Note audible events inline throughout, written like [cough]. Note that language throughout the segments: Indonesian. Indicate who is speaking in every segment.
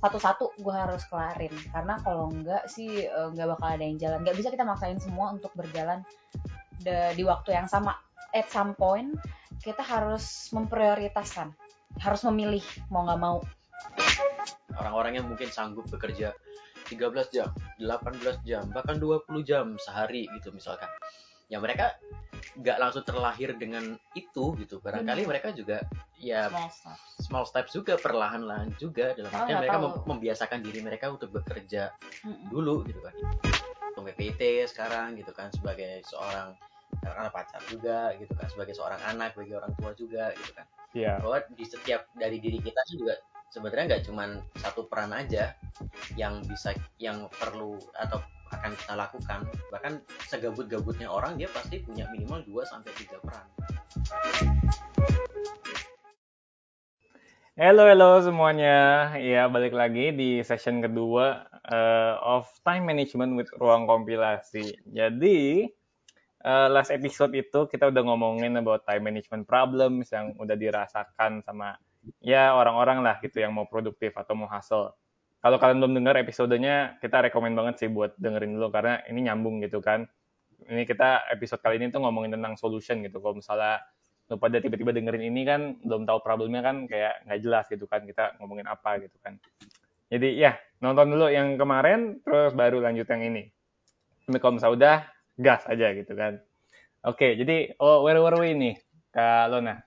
Speaker 1: satu-satu gue harus kelarin. Karena kalau enggak sih eh, nggak bakal ada yang jalan. Nggak bisa kita maksain semua untuk berjalan de- di waktu yang sama. At some point kita harus memprioritaskan. Harus memilih mau nggak mau.
Speaker 2: Orang-orang yang mungkin sanggup bekerja 13 jam, 18 jam, bahkan 20 jam sehari gitu misalkan. Ya mereka nggak langsung terlahir dengan itu gitu. Barangkali
Speaker 1: Benar.
Speaker 2: mereka juga ya
Speaker 1: small stuff
Speaker 2: small steps juga perlahan-lahan juga dalam
Speaker 1: Oh,
Speaker 2: artian mereka mem- membiasakan diri mereka untuk bekerja
Speaker 1: Mm-mm.
Speaker 2: dulu gitu kan. Untuk PPT sekarang gitu kan sebagai seorang anak pacar juga gitu kan sebagai seorang anak bagi orang tua juga gitu kan
Speaker 3: Iya.
Speaker 2: bahwa di setiap dari diri kita sih juga sebenarnya nggak cuman satu peran aja yang bisa yang perlu atau akan kita lakukan bahkan segabut-gabutnya orang dia pasti punya minimal 2 sampai tiga peran
Speaker 3: Halo, halo semuanya. Ya, balik lagi di session kedua eh, of time management with ruang kompilasi. Jadi, eh, last episode itu kita udah ngomongin about time management problems yang udah dirasakan sama ya orang-orang lah gitu yang mau produktif atau mau hustle. Kalau kalian belum dengar episodenya, kita rekomen banget sih buat dengerin dulu karena ini nyambung gitu kan. Ini kita episode kali ini tuh ngomongin tentang solution gitu. Kalau misalnya lu pada tiba-tiba dengerin ini kan belum tahu problemnya kan kayak nggak jelas gitu kan kita ngomongin apa gitu kan jadi ya nonton dulu yang kemarin terus baru lanjut yang ini tapi kalau misalnya udah gas aja gitu kan oke jadi oh where were we nih kak Lona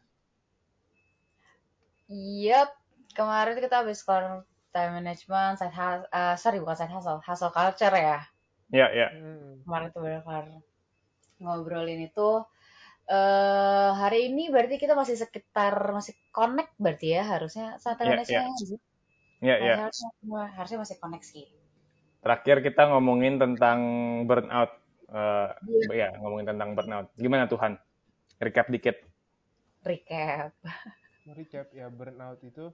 Speaker 1: Yep, kemarin kita habis keluar time management, side hustle, eh, sorry bukan side hustle, hustle culture ya.
Speaker 3: ya ya
Speaker 1: Kemarin tuh benar kelar ngobrolin itu. eh hari ini berarti kita masih sekitar masih connect berarti ya harusnya saat time
Speaker 3: Iya,
Speaker 1: management sih.
Speaker 3: ya ya
Speaker 1: Harusnya, harusnya masih connect sih.
Speaker 3: terakhir kita ngomongin tentang burnout Eh, ya ngomongin tentang burnout gimana Tuhan recap dikit
Speaker 1: Recap. [laughs]
Speaker 4: recap ya burnout itu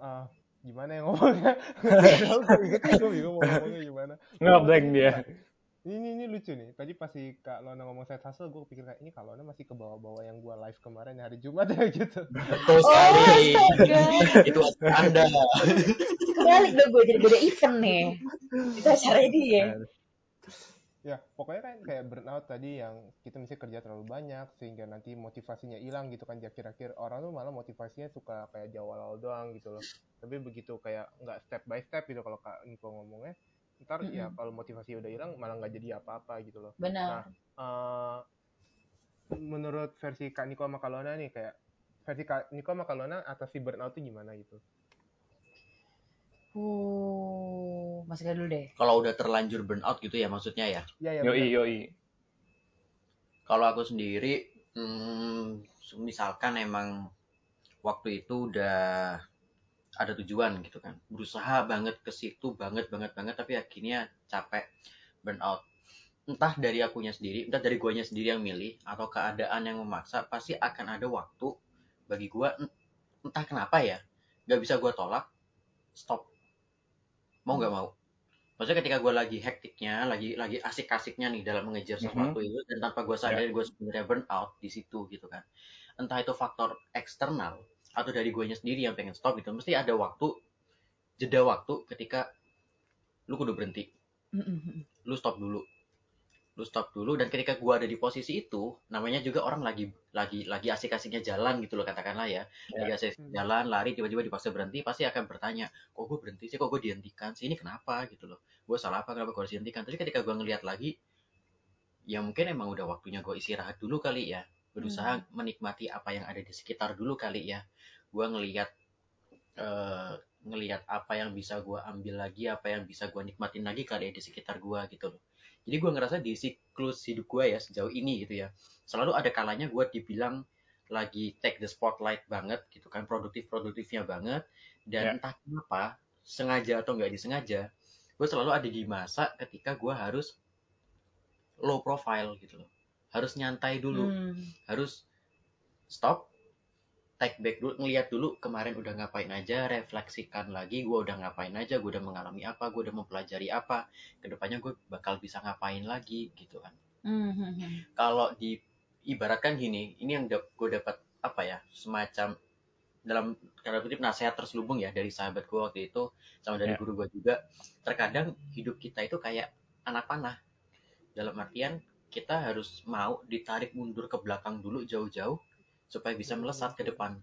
Speaker 4: ah gimana [laughs] ya ngomongnya? Gue gue bingung mau ngomongnya gimana.
Speaker 3: Nggak blank dia.
Speaker 4: Ini ini lucu nih. Tadi pas si kak Lona ngomong side hustle gue pikir kayak ini kak Lona masih ke bawah-bawah yang gue live kemarin hari Jumat ya [laughs] gitu.
Speaker 2: Betul
Speaker 1: Oh,
Speaker 2: sekali.
Speaker 1: astaga.
Speaker 2: itu anda.
Speaker 1: Kebalik dong gue jadi beda event nih. Itu acaranya dia.
Speaker 4: Ya pokoknya kan kayak burnout tadi yang kita mesti kerja terlalu banyak sehingga nanti motivasinya hilang gitu kan. Di akhir-akhir orang tuh malah motivasinya suka kayak jawal doang gitu loh. Tapi begitu kayak nggak step by step gitu kalau kak Niko ngomongnya ntar ya kalau motivasi udah hilang malah nggak jadi apa-apa gitu loh.
Speaker 1: Benar.
Speaker 4: eh menurut versi Kak Niko sama Kak Lona nih kayak versi Kak Niko sama Kak Lona atasi burnout itu gimana gitu?
Speaker 1: Uh, Mas Ega dulu deh.
Speaker 2: kalau udah terlanjur burnout gitu ya maksudnya ya?
Speaker 4: Ya ya.
Speaker 3: yoi yoi.
Speaker 2: Kalau aku sendiri hmm, misalkan emang waktu itu udah ada tujuan gitu kan. Berusaha banget ke situ banget banget banget tapi akhirnya capek burnout entah dari akunya sendiri entah dari guanya sendiri yang milih atau keadaan yang memaksa pasti akan ada waktu bagi gua ent- entah kenapa ya nggak bisa gua tolak stop mau nggak mau. Maksudnya ketika gue lagi hektiknya lagi lagi asik-asiknya nih dalam mengejar
Speaker 3: Mhm.
Speaker 2: sesuatu itu dan tanpa gue sadari gue sebenarnya burnout di situ gitu kan. Entah itu faktor eksternal atau dari guanya sendiri yang pengen stop gitu mesti ada waktu jeda waktu ketika lu kudu berhenti. Lu stop dulu lu stop dulu dan ketika gua ada di posisi itu namanya juga orang lagi lagi lagi asik-asiknya jalan gitu loh katakanlah ya. Lagi asik
Speaker 4: Hmm.
Speaker 2: jalan lari tiba-tiba dipaksa berhenti pasti akan bertanya kok gue berhenti sih? Kok gue dihentikan sih? Ini kenapa? gitu loh. Gue salah apa? Kenapa gue harus dihentikan? Tapi ketika gue ngelihat lagi ya mungkin emang udah waktunya gue istirahat dulu kali ya. Berusaha menikmati apa yang ada di sekitar dulu kali ya. Gue ngelihat eh ngelihat apa yang bisa gue ambil lagi apa yang bisa gue nikmatin lagi kali ya di sekitar gue gitu loh jadi gue ngerasa di siklus hidup gue ya sejauh ini gitu ya selalu ada kalanya gue dibilang lagi take the spotlight banget gitu kan produktif produktifnya banget dan
Speaker 3: Ya.
Speaker 2: entah kenapa sengaja atau nggak disengaja gue selalu ada di masa ketika gue harus low profile gitu loh harus nyantai dulu
Speaker 1: Hmm.
Speaker 2: harus stop take back dulu ngeliat dulu kemarin udah ngapain aja refleksikan lagi gue udah ngapain aja gue udah mengalami apa gue udah mempelajari apa ke depannya gue bakal bisa ngapain lagi gitu kan
Speaker 1: Hmm, hmm, hmm.
Speaker 2: kalau di ibaratkan gini ini yang gue dapat apa ya semacam dalam tanda kutip nasihat terselubung ya dari sahabat gue waktu itu sama dari
Speaker 3: Ya.
Speaker 2: guru gue juga terkadang hidup kita itu kayak anak panah dalam artian kita harus mau ditarik mundur ke belakang dulu jauh-jauh supaya bisa melesat ke depan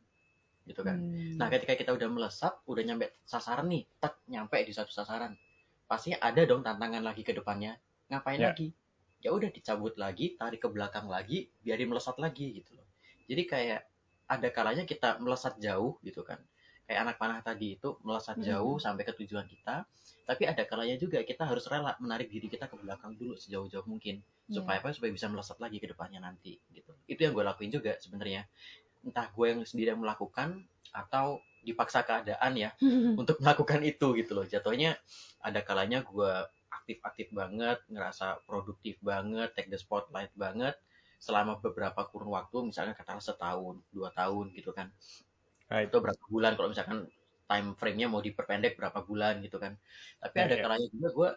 Speaker 2: gitu kan
Speaker 1: Hmm.
Speaker 2: Nah, ketika kita udah melesat, udah nyampe sasaran nih, tek, nyampe di satu sasaran. Pasti ada dong tantangan lagi ke depannya. Ngapain
Speaker 3: Ya.
Speaker 2: lagi? Ya udah dicabut lagi, tarik ke belakang lagi, biarin melesat lagi gitu loh. Jadi kayak ada kalanya kita melesat jauh gitu kan. Kayak anak panah tadi itu melesat jauh sampai ke tujuan kita. Tapi ada kalanya juga kita harus rela menarik diri kita ke belakang dulu sejauh-jauh mungkin.
Speaker 1: Iya.
Speaker 2: supaya apa? Supaya bisa melesat lagi ke depannya nanti gitu. Itu yang gue lakuin juga sebenarnya. Entah gue yang sendiri yang melakukan atau dipaksa keadaan ya [laughs] untuk melakukan itu gitu loh. Jatuhnya ada kalanya gue aktif-aktif banget ngerasa produktif banget take the spotlight banget selama beberapa kurun waktu misalnya katakanlah setahun dua tahun gitu kan
Speaker 3: Right.
Speaker 2: atau berapa bulan kalau misalkan time frame-nya mau diperpendek berapa bulan gitu kan tapi
Speaker 3: Ya,
Speaker 2: ada
Speaker 3: ya.
Speaker 2: kalanya juga gue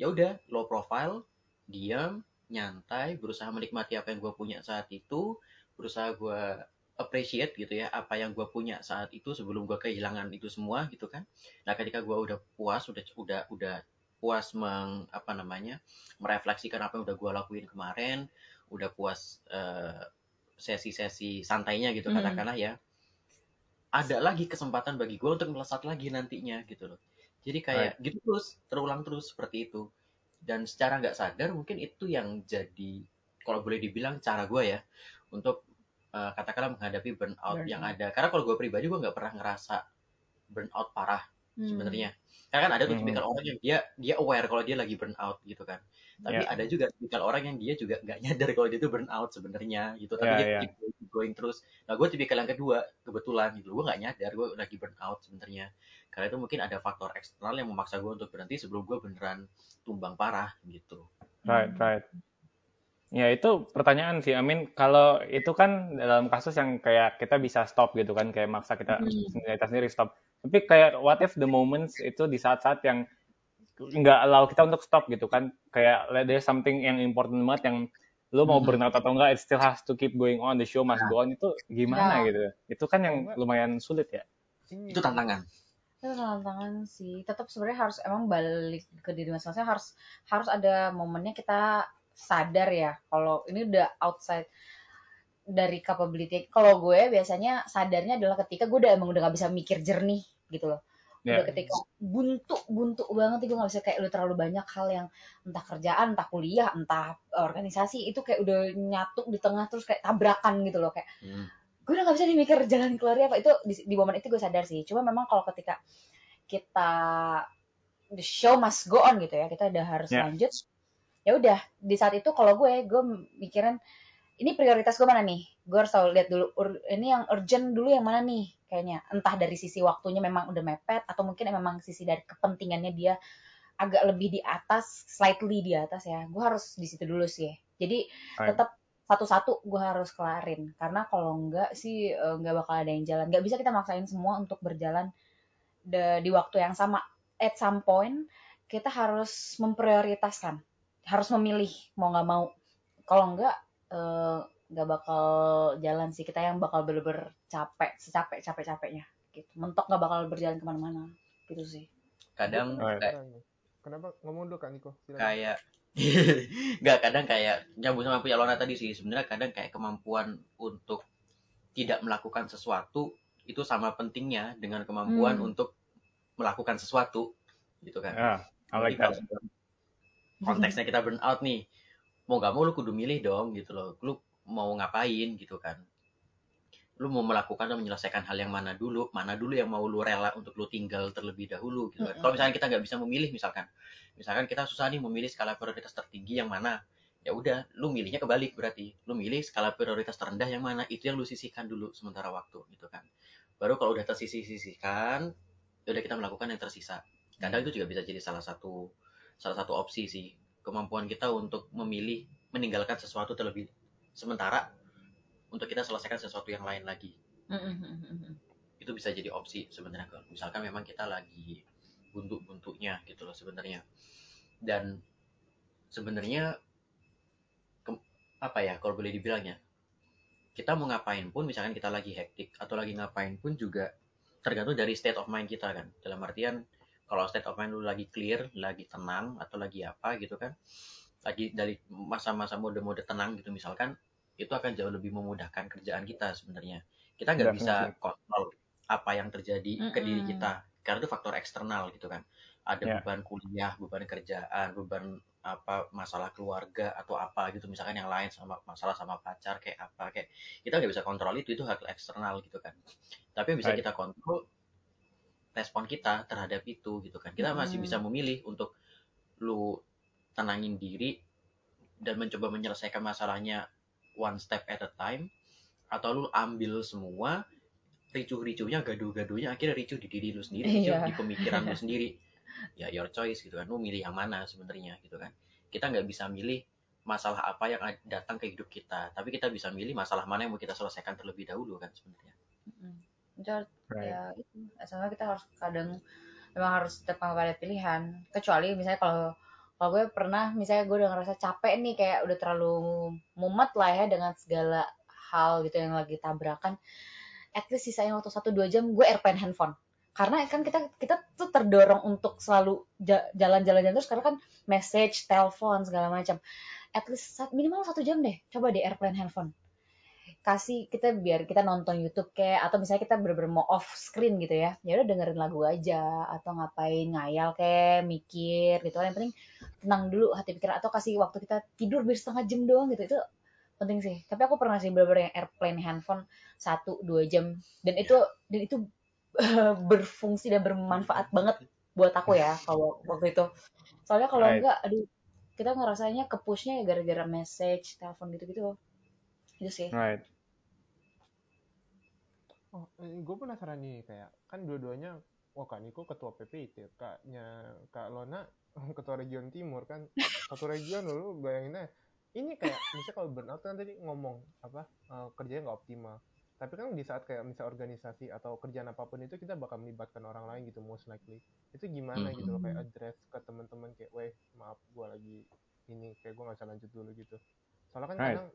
Speaker 2: ya udah low profile diam nyantai berusaha menikmati apa yang gue punya saat itu berusaha gue appreciate gitu ya apa yang gue punya saat itu sebelum gue kehilangan itu semua gitu kan nah ketika gue udah puas udah udah udah puas meng apa namanya merefleksikan apa yang udah gue lakuin kemarin udah puas eh, sesi-sesi santainya gitu
Speaker 1: Hmm.
Speaker 2: katakanlah ya ada lagi kesempatan bagi gue untuk melesat lagi nantinya gitu loh jadi kayak gitu terus terulang terus seperti itu dan secara nggak sadar mungkin itu yang jadi kalau boleh dibilang cara gue ya untuk eh, katakanlah menghadapi burnout yang ada karena kalau gue pribadi gue nggak pernah ngerasa burnout parah
Speaker 1: Hmm.
Speaker 2: sebenarnya karena kan ada tuh
Speaker 3: Mhm.
Speaker 2: tipikal orang yang dia dia aware kalau dia lagi burnout gitu kan tapi
Speaker 3: Ya.
Speaker 2: ada juga tipikal orang yang dia juga nggak nyadar kalau dia tuh burnout sebenarnya gitu tapi
Speaker 3: Ya,
Speaker 2: dia
Speaker 3: ya.
Speaker 2: keep going, terus nah gue tipikal yang kedua kebetulan gitu gue nggak nyadar gue lagi burnout sebenarnya karena itu mungkin ada faktor eksternal yang memaksa gue untuk berhenti sebelum gue beneran tumbang parah gitu
Speaker 3: Right, right. Ya itu pertanyaan sih, Amin. Kalau itu kan dalam kasus yang kayak kita bisa stop gitu kan, kayak maksa kita
Speaker 1: Hmm.
Speaker 3: sendiri kita sendiri stop. Tapi kayak what if the moments itu di saat-saat yang nggak allow kita untuk stop gitu kan, kayak there's something yang important banget yang lu mau
Speaker 2: Mhm.
Speaker 3: burnout atau enggak, it still has to keep going on, the show must go on itu gimana
Speaker 1: Ya.
Speaker 3: gitu? Itu kan yang lumayan sulit ya.
Speaker 4: Ini
Speaker 2: itu tantangan
Speaker 1: itu tantangan sih tetap sebenarnya harus emang balik ke diri masing-masing harus harus ada momennya kita sadar ya kalau ini udah outside dari capability kalau gue biasanya sadarnya adalah ketika gue udah emang udah gak bisa mikir jernih gitu loh
Speaker 3: Ya.
Speaker 1: udah ketika buntu buntu banget gue gak bisa kayak udah terlalu banyak hal yang entah kerjaan entah kuliah entah organisasi itu kayak udah nyatu di tengah terus kayak tabrakan gitu loh kayak
Speaker 2: Hmm.
Speaker 1: gue udah gak bisa nih mikir jalan keluarnya apa itu di, di momen itu gue sadar sih cuma memang kalau ketika kita the show must go on gitu ya kita udah harus
Speaker 3: Ya.
Speaker 1: lanjut ya udah di saat itu kalau gue gue mikirin ini prioritas gue mana nih gue harus tahu lihat dulu ini yang urgent dulu yang mana nih kayaknya. Entah dari sisi waktunya memang udah mepet atau mungkin memang sisi dari kepentingannya dia agak lebih di atas slightly di atas ya. Gue harus di situ dulu sih. Jadi tetap satu-satu gue harus kelarin. Karena kalau enggak sih eh, nggak bakal ada yang jalan. Nggak bisa kita maksain semua untuk berjalan de- di waktu yang sama. At some point kita harus memprioritaskan. Harus memilih mau nggak mau. Kalau enggak eh, nggak bakal jalan sih kita yang bakal bener-bener capek secapek capek capeknya gitu mentok nggak bakal berjalan ke mana-mana gitu sih
Speaker 2: kadang
Speaker 3: Right.
Speaker 2: kayak,
Speaker 4: Kenapa ngomong dulu Kak Niko? Silakan.
Speaker 2: kayak [laughs] nggak kadang kayak nyambung sama punya Lona tadi sih sebenarnya kadang kayak kemampuan untuk tidak melakukan sesuatu itu sama pentingnya dengan kemampuan
Speaker 1: Hmm.
Speaker 2: untuk melakukan sesuatu gitu kan
Speaker 3: Ya, I like that.
Speaker 2: konteksnya kita burn out nih mau gak mau lu kudu milih dong gitu loh lu mau ngapain gitu kan. Lu mau melakukan dan menyelesaikan hal yang mana dulu mana dulu yang mau lu rela untuk lu tinggal terlebih dahulu gitu kan. Kalau misalkan kita nggak bisa memilih misalkan misalkan kita susah nih memilih skala prioritas tertinggi yang mana ya udah lu milihnya kebalik berarti. Lu milih skala prioritas terendah yang mana itu yang lu sisihkan dulu sementara waktu gitu kan. Baru kalau udah tersisih-sisihkan ya udah kita melakukan yang tersisa. Kadang itu juga bisa jadi salah satu salah satu opsi sih kemampuan kita untuk memilih meninggalkan sesuatu terlebih sementara untuk kita selesaikan sesuatu yang lain lagi. Itu bisa jadi opsi sebenarnya kalau misalkan memang kita lagi buntu-buntunya gitu loh sebenarnya. Dan sebenarnya ke- apa ya kalau boleh dibilangnya kita mau ngapain pun misalkan kita lagi hektik atau lagi ngapain pun juga tergantung dari state of mind kita kan. Dalam artian kalau state of mind lu lagi clear lagi tenang atau lagi apa gitu kan lagi dari masa-masa mode-mode tenang gitu misalkan itu akan jauh lebih memudahkan kerjaan kita sebenarnya kita nggak bisa kontrol apa yang terjadi ke diri kita karena itu faktor eksternal gitu kan ada
Speaker 3: Ya.
Speaker 2: beban kuliah beban kerjaan beban apa masalah keluarga atau apa gitu misalkan yang lain sama masalah sama pacar kayak apa kayak kita nggak bisa kontrol itu itu hal eksternal gitu kan tapi yang bisa
Speaker 3: Right.
Speaker 2: kita kontrol respon kita terhadap itu gitu kan kita masih
Speaker 1: Mm.
Speaker 2: bisa memilih untuk lu tenangin diri dan mencoba menyelesaikan masalahnya one step at a time atau lu ambil semua ricuh-ricuhnya gaduh-gaduhnya akhirnya ricuh di diri lu sendiri ricuh
Speaker 1: Iya.
Speaker 2: di pemikiran lu [laughs] sendiri. Ya your choice gitu kan lu milih yang mana sebenarnya gitu kan. Kita nggak bisa milih masalah apa yang datang ke hidup kita tapi kita bisa milih masalah mana yang mau kita selesaikan terlebih dahulu kan sebenarnya.
Speaker 1: Jadi,
Speaker 3: Right.
Speaker 1: ya itu. Sama kita harus kadang memang harus tetap pada pilihan kecuali misalnya kalau kalau gue pernah misalnya gue udah ngerasa capek nih kayak udah terlalu mumet lah ya dengan segala hal gitu yang lagi tabrakan at least sisain waktu satu dua jam gue airplane handphone karena kan kita kita tuh terdorong untuk selalu ja- jalan-jalan terus karena kan message, telepon segala macam. At least minimal satu jam deh. Coba di airplane handphone. Kasih kita biar kita nonton YouTube kayak atau misalnya kita bener-bener mau off screen gitu ya. Ya udah dengerin lagu aja atau ngapain ngayal kayak mikir gitu. Yang penting tenang dulu hati pikiran atau kasih waktu kita tidur biar setengah jam doang gitu. Itu penting sih. Tapi aku pernah sih bener-bener yang airplane handphone satu dua jam dan itu dan itu [laughs] berfungsi dan bermanfaat banget buat aku ya kalau waktu itu. Soalnya kalau enggak, aduh, kita ngerasanya kepushnya ya gara-gara message, telepon gitu-gitu. Itu sih.
Speaker 3: Right.
Speaker 4: Oh, gue penasaran nih kayak kan dua-duanya wah Kak Niko ketua PPIT, Kaknya Kak Lona [laughs] ketua region timur kan satu region dulu bayanginnya ini kayak misalnya kalau burnout kan tadi ngomong apa eh, kerjanya nggak optimal tapi kan di saat kayak misal organisasi atau kerjaan apa pun itu kita bakal melibatkan orang lain gitu most likely itu gimana gitu loh kayak address ke teman-teman kayak weh maaf gue lagi ini kayak gue nggak bisa lanjut dulu gitu soalnya kan
Speaker 3: Right.
Speaker 4: kadang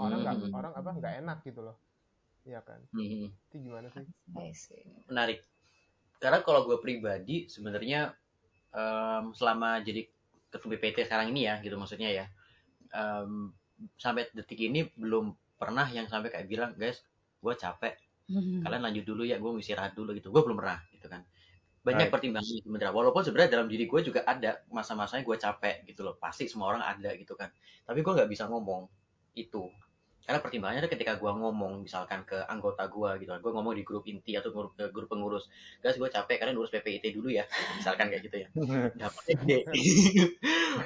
Speaker 4: orang nggak
Speaker 2: Hmm.
Speaker 4: orang apa nggak enak gitu loh. Iya kan?
Speaker 2: Mhm.
Speaker 4: itu gimana sih?
Speaker 1: I see.
Speaker 2: menarik. Karena kalau gue pribadi sebenarnya em, selama jadi ketua BPT sekarang ini ya gitu maksudnya ya em, sampai detik ini belum pernah yang sampai kayak bilang guys gue capek. Kalian lanjut dulu ya gue mau istirahat dulu gitu. Gue belum pernah gitu kan. Banyak
Speaker 3: Right.
Speaker 2: pertimbangan sebenarnya. Walaupun sebenarnya dalam diri gue juga ada masa-masanya gue capek gitu loh. Pasti semua orang ada gitu kan. Tapi gue nggak bisa ngomong itu karena pertimbangannya ada ketika gue ngomong misalkan ke anggota gue gitu gue ngomong di grup inti atau grup, ke grup pengurus guys gue capek kalian urus PPIT dulu ya [laughs] misalkan kayak gitu ya. [laughs] Dapatnya gede. [laughs]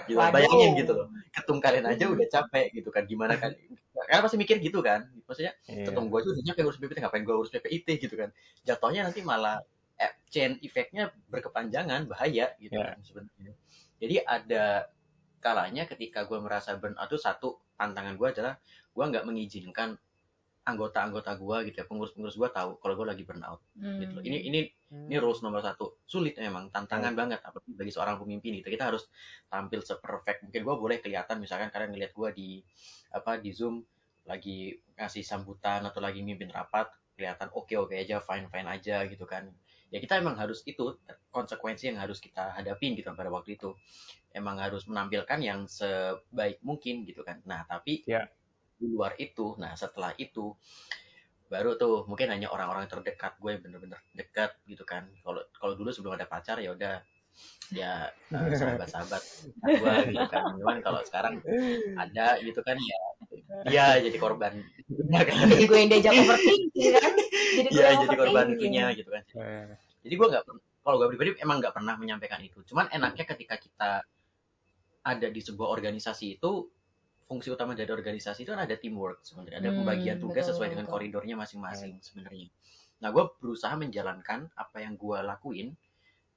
Speaker 2: Gitu, bayangin gitu loh ketum kalian aja udah capek gitu kan gimana kan karena pasti mikir gitu kan maksudnya
Speaker 3: Iya.
Speaker 2: ketum gue tuh udah urus PPT ngapain gue urus PPIT gitu kan. Jatuhnya nanti malah eh, chain effect-nya berkepanjangan bahaya gitu
Speaker 3: Ya.
Speaker 2: kan sebenarnya. Jadi ada kalanya ketika gue merasa burnout itu satu tantangan gue adalah gue nggak mengizinkan anggota-anggota gue gitu ya pengurus-pengurus gue tahu kalau gue lagi burnout gitu loh. ini ini ini rules nomor satu. Sulit memang tantangan banget apalagi bagi seorang pemimpin gitu. Kita harus tampil seperfect mungkin. Gue boleh kelihatan misalkan kalian ngeliat gue di apa di zoom lagi ngasih sambutan atau lagi mimpin rapat kelihatan oke oke aja fine fine aja gitu kan ya kita emang harus itu konsekuensi yang harus kita hadapin gitu pada waktu itu. Emang harus menampilkan yang sebaik mungkin gitu kan. Nah tapi
Speaker 3: Ya.
Speaker 2: di luar itu nah setelah itu baru tuh mungkin hanya orang-orang terdekat gue bener-bener dekat gitu kan. Kalau kalau dulu sebelum ada pacar ya udah ya eh, sahabat-sahabat. Gue gitu kan. Cuman kalau sekarang ada gitu kan ya. Dia jadi korban. Ya kan
Speaker 1: Jadi gue yang diajak overthinking kan? Jadi gue
Speaker 2: Iya
Speaker 1: yang
Speaker 2: jadi korban itunya gitu kan.
Speaker 3: Eh,
Speaker 2: jadi gue nggak kalau gue pribadi emang nggak pernah menyampaikan itu. Cuman enaknya ketika kita ada di sebuah organisasi itu fungsi utama dari organisasi itu kan ada teamwork sebenarnya. Ada
Speaker 1: Hmm,
Speaker 2: pembagian tugas
Speaker 1: betul,
Speaker 2: sesuai dengan
Speaker 1: betul.
Speaker 2: koridornya masing-masing sebenarnya. Nah gue berusaha menjalankan apa yang gue lakuin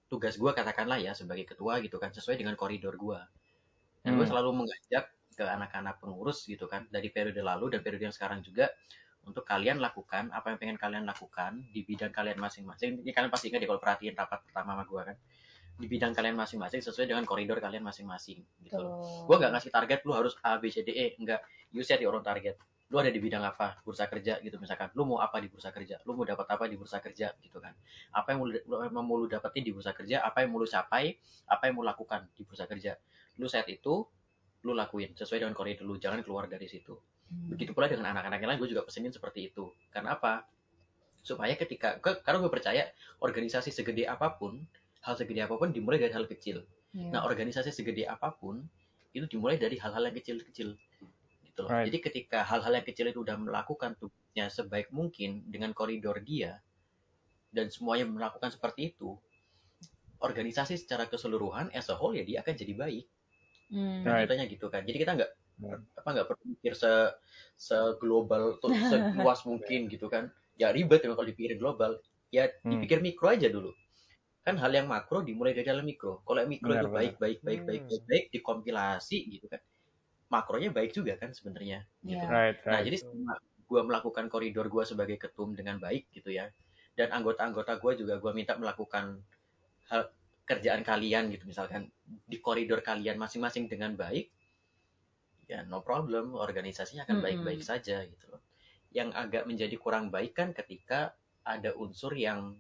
Speaker 2: tugas gue katakanlah ya sebagai ketua gitu kan sesuai dengan koridor gue dan gue
Speaker 3: Hmm.
Speaker 2: selalu mengajak ke anak-anak pengurus gitu kan dari periode lalu dan periode yang sekarang juga untuk kalian lakukan apa yang pengen kalian lakukan di bidang kalian masing-masing. Ini kalian pasti ingat ya kalau perhatiin rapat pertama sama gue kan. Di bidang kalian masing-masing sesuai dengan koridor kalian masing-masing gitu loh. Gue nggak ngasih target lu harus A B C D E. Enggak you set your own target lu ada di bidang apa? Bursa kerja gitu misalkan. Lu mau apa di bursa kerja? Lu mau dapat apa di bursa kerja? Gitu kan. Apa yang mau lu, mau lu dapetin di bursa kerja? Apa yang mau lu capai? Apa yang mau lakukan di bursa kerja? Lu set itu lu lakuin sesuai dengan koridor lu. Jangan keluar dari situ.
Speaker 1: Hmm.
Speaker 2: begitu pula dengan anak-anak yang lain gue juga pesenin seperti itu. Karena apa? Supaya ketika ke, karena gue percaya organisasi segede apa pun hal segede apa pun dimulai dari hal kecil.
Speaker 1: Iya.
Speaker 2: Nah, organisasi segede apa pun itu dimulai dari hal-hal yang kecil-kecil gitu loh.
Speaker 3: Right.
Speaker 2: Jadi ketika hal-hal yang kecil itu udah melakukan tugasnya sebaik mungkin dengan koridor dia dan semuanya melakukan seperti itu, organisasi secara keseluruhan as a whole ya dia akan jadi baik.
Speaker 1: Hmm.
Speaker 3: Right.
Speaker 2: Contohnya gitu kan. Jadi kita nggak
Speaker 3: Right.
Speaker 2: apa nggak perlu mikir se seglobal tuh [laughs] seluas mungkin gitu kan. Ya ribet kalau dipikirin global. Ya
Speaker 3: Hmm.
Speaker 2: dipikir mikro aja dulu. Kan hal yang makro dimulai dari dalam mikro. Kalau yang mikro
Speaker 3: Benar,
Speaker 2: itu baik, baik, baik, baik,
Speaker 4: Hmm.
Speaker 2: baik, baik, dikompilasi gitu kan. Makronya baik juga kan sebenarnya. Gitu.
Speaker 1: Iya.
Speaker 3: Right,
Speaker 2: Nah,
Speaker 3: right.
Speaker 2: jadi selama gue melakukan koridor gue sebagai ketum dengan baik gitu ya. Dan anggota-anggota gue juga gue minta melakukan hal kerjaan kalian gitu misalkan di koridor kalian masing-masing dengan baik. Ya no problem, organisasinya akan baik-baik saja gitu loh. Yang agak menjadi kurang baik kan ketika ada unsur yang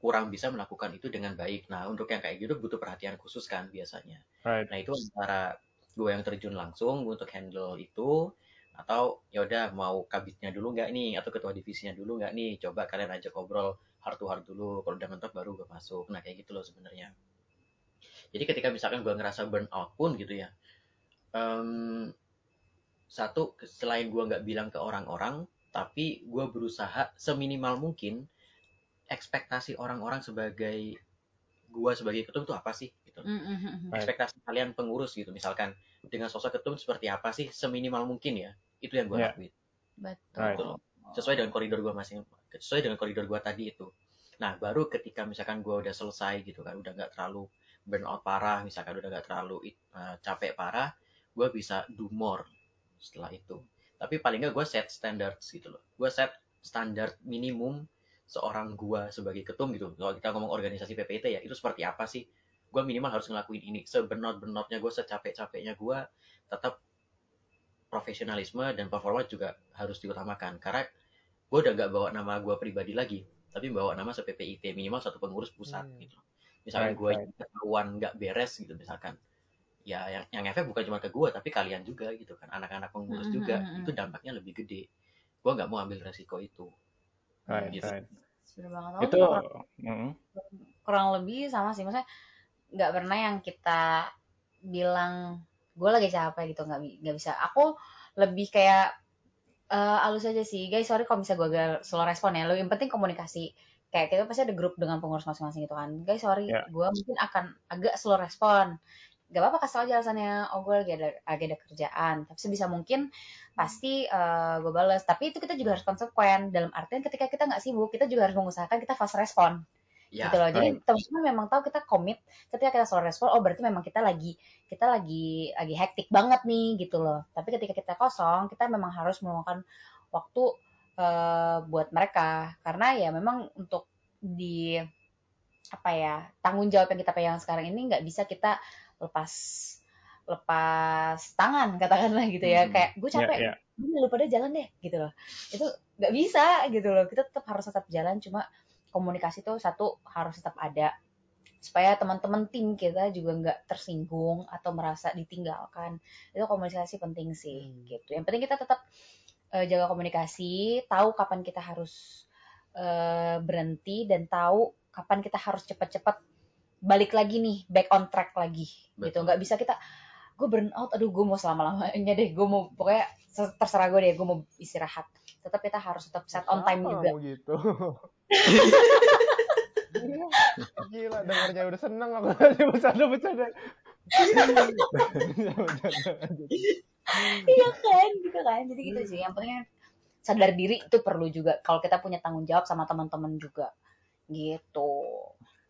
Speaker 2: kurang bisa melakukan itu dengan baik. Nah, untuk yang kayak gitu butuh perhatian khusus kan biasanya.
Speaker 3: Right.
Speaker 2: Nah itu antara gue yang terjun langsung untuk handle itu atau ya udah mau kabitnya dulu nggak nih atau ketua divisinya dulu nggak nih coba kalian ajak ngobrol heart to heart dulu kalau udah mentok baru gue masuk. Nah kayak gitu loh sebenarnya. Jadi ketika misalkan gue ngerasa burn out pun gitu ya em, satu selain gue nggak bilang ke orang-orang tapi gue berusaha seminimal mungkin ekspektasi orang-orang sebagai gue sebagai ketum itu apa sih gitu
Speaker 1: Hmm, hmm, hmm, hmm.
Speaker 3: Right.
Speaker 2: ekspektasi kalian pengurus gitu misalkan dengan sosok ketum seperti apa sih seminimal mungkin ya itu yang gue
Speaker 3: Yeah.
Speaker 2: lakuin
Speaker 1: Betul.
Speaker 3: Right.
Speaker 2: Betul. sesuai dengan koridor gue masing sesuai dengan koridor gue tadi itu nah baru ketika misalkan gue udah selesai gitu kan udah nggak terlalu burnout parah misalkan udah nggak terlalu uh, capek parah gue bisa do more setelah itu tapi paling nggak gue set standards gitu loh gue set standar minimum seorang gue sebagai ketum gitu. Kalau kita ngomong organisasi PPT ya itu seperti apa sih? Gue minimal harus ngelakuin ini. Sebenot-benotnya gue secapek-capeknya gue tetap profesionalisme dan performa juga harus diutamakan. Karena gue udah nggak bawa nama gue pribadi lagi tapi bawa nama se-PPIT minimal satu pengurus pusat
Speaker 4: Hmm.
Speaker 2: gitu. Misalkan
Speaker 3: Right,
Speaker 2: gue
Speaker 3: right.
Speaker 2: ketahuan nggak beres gitu misalkan. Ya yang yang efek bukan cuma ke gue tapi kalian juga gitu kan. Anak-anak pengurus
Speaker 1: Hmm,
Speaker 2: juga
Speaker 1: hmm, hmm,
Speaker 2: itu dampaknya lebih gede. Gue nggak mau ambil resiko itu
Speaker 3: Right,
Speaker 2: Gitu.
Speaker 3: right.
Speaker 1: Bener banget. Aku
Speaker 3: Itu
Speaker 1: kurang,
Speaker 3: mm,
Speaker 1: kurang lebih sama sih. Maksudnya nggak pernah yang kita bilang gue lagi capek gitu nggak nggak bisa. Aku lebih kayak eh alus aja sih guys sorry kalau bisa gue agak slow respon ya lo yang penting komunikasi kayak kita pasti ada grup dengan pengurus masing-masing gitu kan guys sorry
Speaker 3: Ya.
Speaker 1: gue mungkin akan agak slow respon gak apa-apa kasih aja alasannya. Oh gue lagi ada lagi ada kerjaan. Tapi sebisa mungkin pasti gue bales. Tapi itu kita juga harus konsekuen. Dalam artian ketika kita nggak sibuk kita juga harus mengusahakan kita fast respon
Speaker 2: ya
Speaker 1: gitu loh. Jadi teman-teman memang tahu kita komit ketika kita slow respon oh berarti memang kita lagi kita lagi lagi hektik banget nih gitu loh. Tapi ketika kita kosong kita memang harus meluangkan waktu eh, buat mereka. Karena ya memang untuk di apa ya tanggung jawab yang kita pegang sekarang ini nggak bisa kita lepas lepas tangan katakanlah gitu ya
Speaker 2: Hmm.
Speaker 1: kayak gue capek
Speaker 3: Ya, ya.
Speaker 1: "Udah, lu pada jalan deh gitu loh itu nggak bisa gitu loh kita tetap harus tetap jalan cuma komunikasi tuh satu harus tetap ada supaya teman-teman tim kita juga nggak tersinggung atau merasa ditinggalkan itu komunikasi penting sih
Speaker 4: Hmm.
Speaker 1: gitu yang penting kita tetap eh, jaga komunikasi tahu kapan kita harus eh, berhenti dan tahu kapan kita harus cepat-cepat balik lagi nih back on track lagi. Gitu.
Speaker 2: Betul.
Speaker 1: nggak bisa kita gue burn out aduh gue mau selama lamanya deh gue mau pokoknya se- terserah gue deh gue mau istirahat. Tetap kita harus tetap set on time
Speaker 4: Siapa
Speaker 1: juga.
Speaker 4: gitu? [laughs] Gila dengarnya udah seneng aku tadi bercanda bercanda.
Speaker 1: Iya kan gitu kan. Jadi gitu sih. Yang penting sadar diri itu perlu juga. Kalau kita punya tanggung jawab sama teman-teman juga. Gitu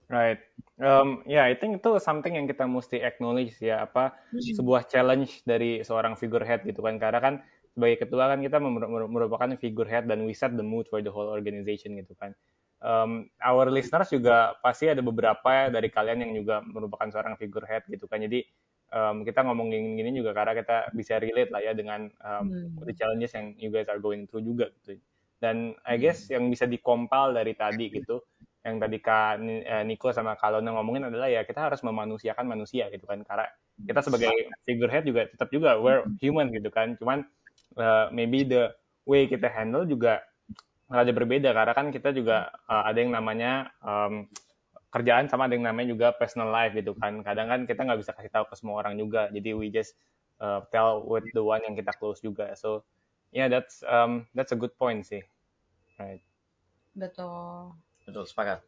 Speaker 3: Right. Um, ya, I think itu something yang kita mesti acknowledge ya, apa sebuah challenge dari seorang figurehead gitu kan. Karena kan sebagai ketua kan kita mer- mer- merupakan figurehead dan we set the mood for the whole organization gitu kan. Um, our listeners juga pasti ada beberapa dari kalian yang juga merupakan seorang figurehead gitu kan. Jadi um, kita ngomongin gini juga karena kita bisa relate lah ya dengan um,
Speaker 1: Hmm.
Speaker 3: the challenges yang you guys are going through juga gitu. Dan I
Speaker 1: Hmm.
Speaker 3: guess yang bisa dikompal dari tadi gitu, yang tadi Kak eh, Niko sama Kak Lona ngomongin adalah ya kita harus memanusiakan manusia gitu kan. Karena kita sebagai figurehead juga tetap juga we're human gitu kan. Cuman uh, maybe the way kita handle juga rada berbeda karena kan kita juga uh, ada yang namanya um, kerjaan sama ada yang namanya juga personal life gitu kan. Kadang kan kita nggak bisa kasih tahu ke semua orang juga. Jadi we just uh, tell with the one yang kita close juga. So yeah, that's um, that's a good point sih. Right.
Speaker 1: Betul.
Speaker 2: Betul, sepakat.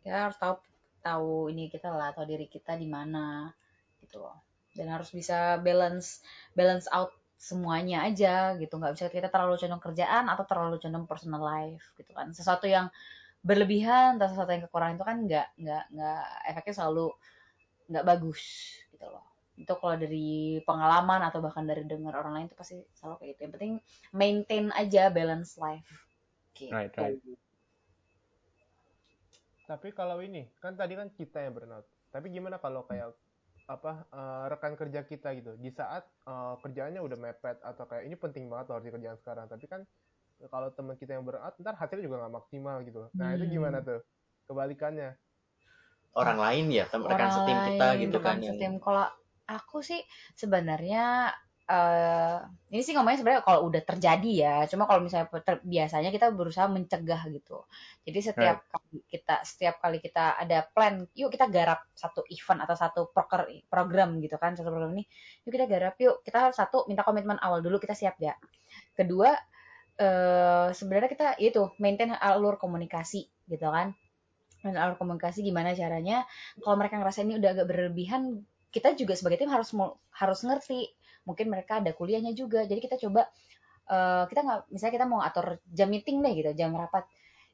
Speaker 1: Kita harus tahu tahu ini kita lah, tahu diri kita di mana gitu loh. Dan harus bisa balance balance out semuanya aja gitu. Nggak bisa kita terlalu condong kerjaan atau terlalu condong personal life gitu kan. Sesuatu yang berlebihan atau sesuatu yang kekurangan itu kan nggak nggak nggak efeknya selalu nggak bagus gitu loh. Itu kalau dari pengalaman atau bahkan dari dengar orang lain itu pasti selalu kayak gitu. Yang penting maintain aja balance life. Gitu.
Speaker 3: Right, right.
Speaker 4: Tapi kalau ini, kan tadi kan kita yang burnout. Tapi gimana kalau kayak apa eh, rekan kerja kita gitu di saat eh, kerjaannya udah mepet atau kayak ini penting banget loh harus dikerjain sekarang tapi kan kalau teman kita yang burnout ntar hasilnya juga nggak maksimal gitu loh nah itu
Speaker 1: Hmm.
Speaker 4: gimana tuh kebalikannya
Speaker 2: Orang lain ya, tem- rekan setim kita gitu kan.
Speaker 1: rekan
Speaker 2: yang-
Speaker 1: setim. Kalau aku sih sebenarnya eh ini sih ngomongnya sebenarnya kalau udah terjadi ya. Cuma kalau misalnya ter- biasanya kita berusaha mencegah gitu. Jadi setiap kali kita setiap kali kita ada plan, yuk kita garap satu event atau satu proker program gitu kan, satu program ini, yuk kita garap yuk. Kita harus satu minta komitmen awal dulu kita siap gak. Kedua eh sebenarnya kita itu maintain alur komunikasi gitu kan dan alur komunikasi gimana caranya kalau mereka ngerasa ini udah agak berlebihan kita juga sebagai tim harus harus ngerti mungkin mereka ada kuliahnya juga. Jadi kita coba eh, kita nggak misalnya kita mau atur jam meeting deh gitu jam rapat.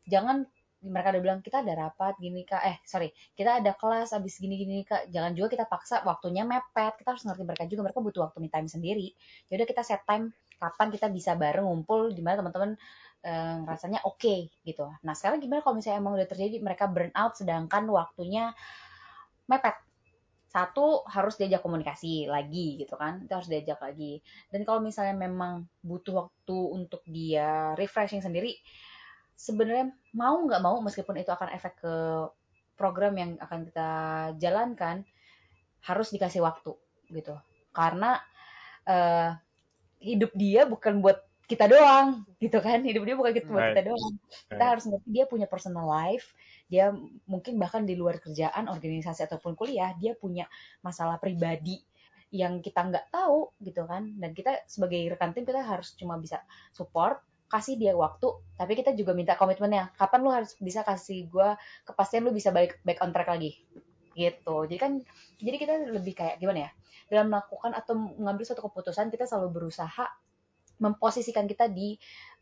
Speaker 1: Jangan mereka udah bilang kita ada rapat gini kak. Eh sorry kita ada kelas abis gini gini kak. Jangan juga kita paksa waktunya mepet. Kita harus ngerti mereka juga mereka butuh waktu me time sendiri. Jadi kita set time kapan kita bisa bareng ngumpul di mana teman-teman eh, rasanya oke gitu. Nah sekarang gimana kalau misalnya emang udah terjadi mereka burn out sedangkan waktunya mepet. Satu harus diajak komunikasi lagi gitu kan, itu harus diajak lagi. Dan kalau misalnya memang butuh waktu untuk dia refreshing sendiri, sebenarnya mau nggak mau meskipun itu akan efek ke program yang akan kita jalankan, harus dikasih waktu gitu. Karena eh, hidup dia bukan buat kita doang gitu kan. Hidup dia bukan buat
Speaker 3: Right.
Speaker 1: kita doang. Kita
Speaker 3: Right.
Speaker 1: harus ngerti dia punya personal life. Dia mungkin bahkan di luar kerjaan organisasi ataupun kuliah dia punya masalah pribadi yang kita nggak tahu gitu kan. Dan kita sebagai rekan tim kita harus cuma bisa support kasih dia waktu. Tapi kita juga minta komitmennya. Kapan lu harus bisa kasih gua kepastian lu bisa balik back on track lagi? Gitu. Jadi kan jadi kita lebih kayak gimana ya? Dalam melakukan atau mengambil suatu keputusan kita selalu berusaha memposisikan kita di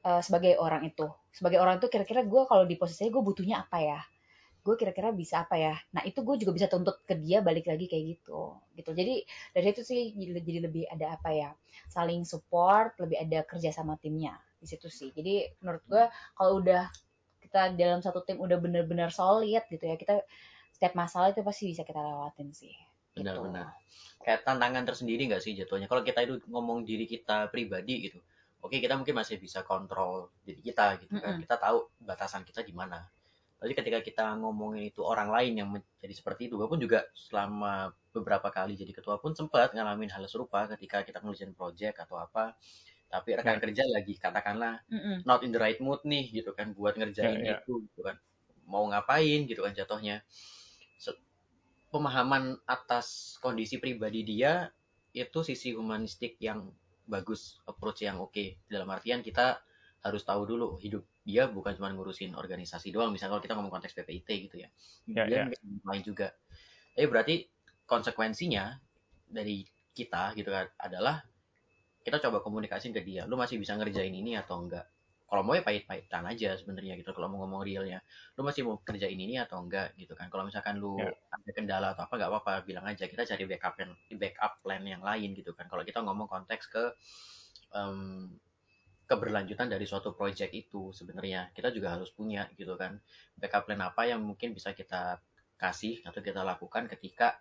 Speaker 1: uh, sebagai orang itu. Sebagai orang itu kira-kira gue kalau di posisinya gue butuhnya apa ya? Gue kira-kira bisa apa ya? Nah itu gue juga bisa tuntut ke dia balik lagi kayak gitu gitu. Jadi dari itu sih jadi, lebih ada apa ya? Saling support lebih ada kerja sama timnya di situ sih. Jadi menurut gue kalau udah kita dalam satu tim udah bener-bener solid gitu ya kita setiap masalah itu pasti bisa kita lewatin sih gitu.
Speaker 2: Benar-benar. Kayak tantangan tersendiri nggak sih jatuhnya? Kalau kita itu ngomong diri kita pribadi gitu, oke kita mungkin masih bisa kontrol diri kita gitu kan.
Speaker 1: Mm-mm.
Speaker 2: Kita tahu batasan kita di mana. Tapi ketika kita ngomongin itu orang lain yang menjadi seperti itu, gue pun juga selama beberapa kali jadi ketua pun sempat ngalamin hal serupa ketika kita ngerjain project atau apa. Tapi rekan
Speaker 3: Ya.
Speaker 2: kerja lagi katakanlah
Speaker 1: Mm-mm.
Speaker 2: not in the right mood nih gitu kan buat ngerjain
Speaker 3: Ya, ya.
Speaker 2: itu gitu kan mau ngapain gitu kan jatuhnya pemahaman atas kondisi pribadi dia itu sisi humanistik yang bagus approach yang oke. Dalam artian kita harus tahu dulu hidup dia bukan cuma ngurusin organisasi doang. Misalnya kalau kita ngomong konteks PPIT gitu ya.
Speaker 3: Ya,
Speaker 2: dia mungkin lain juga. Tapi berarti konsekuensinya dari kita gitu kan adalah kita coba komunikasiin ke dia. Lu masih bisa ngerjain ini atau enggak kalau mau ya pahit-pahitan aja sebenarnya gitu kalau mau ngomong realnya. Lu masih mau kerjain ini atau enggak gitu kan. Kalau misalkan lu
Speaker 3: Ya.
Speaker 2: ada kendala atau apa nggak apa-apa bilang aja. Kita cari backup plan backup plan yang lain gitu kan. Kalau kita ngomong konteks ke em, keberlanjutan dari suatu project itu sebenarnya kita juga harus punya gitu kan. Backup plan apa yang mungkin bisa kita kasih atau kita lakukan ketika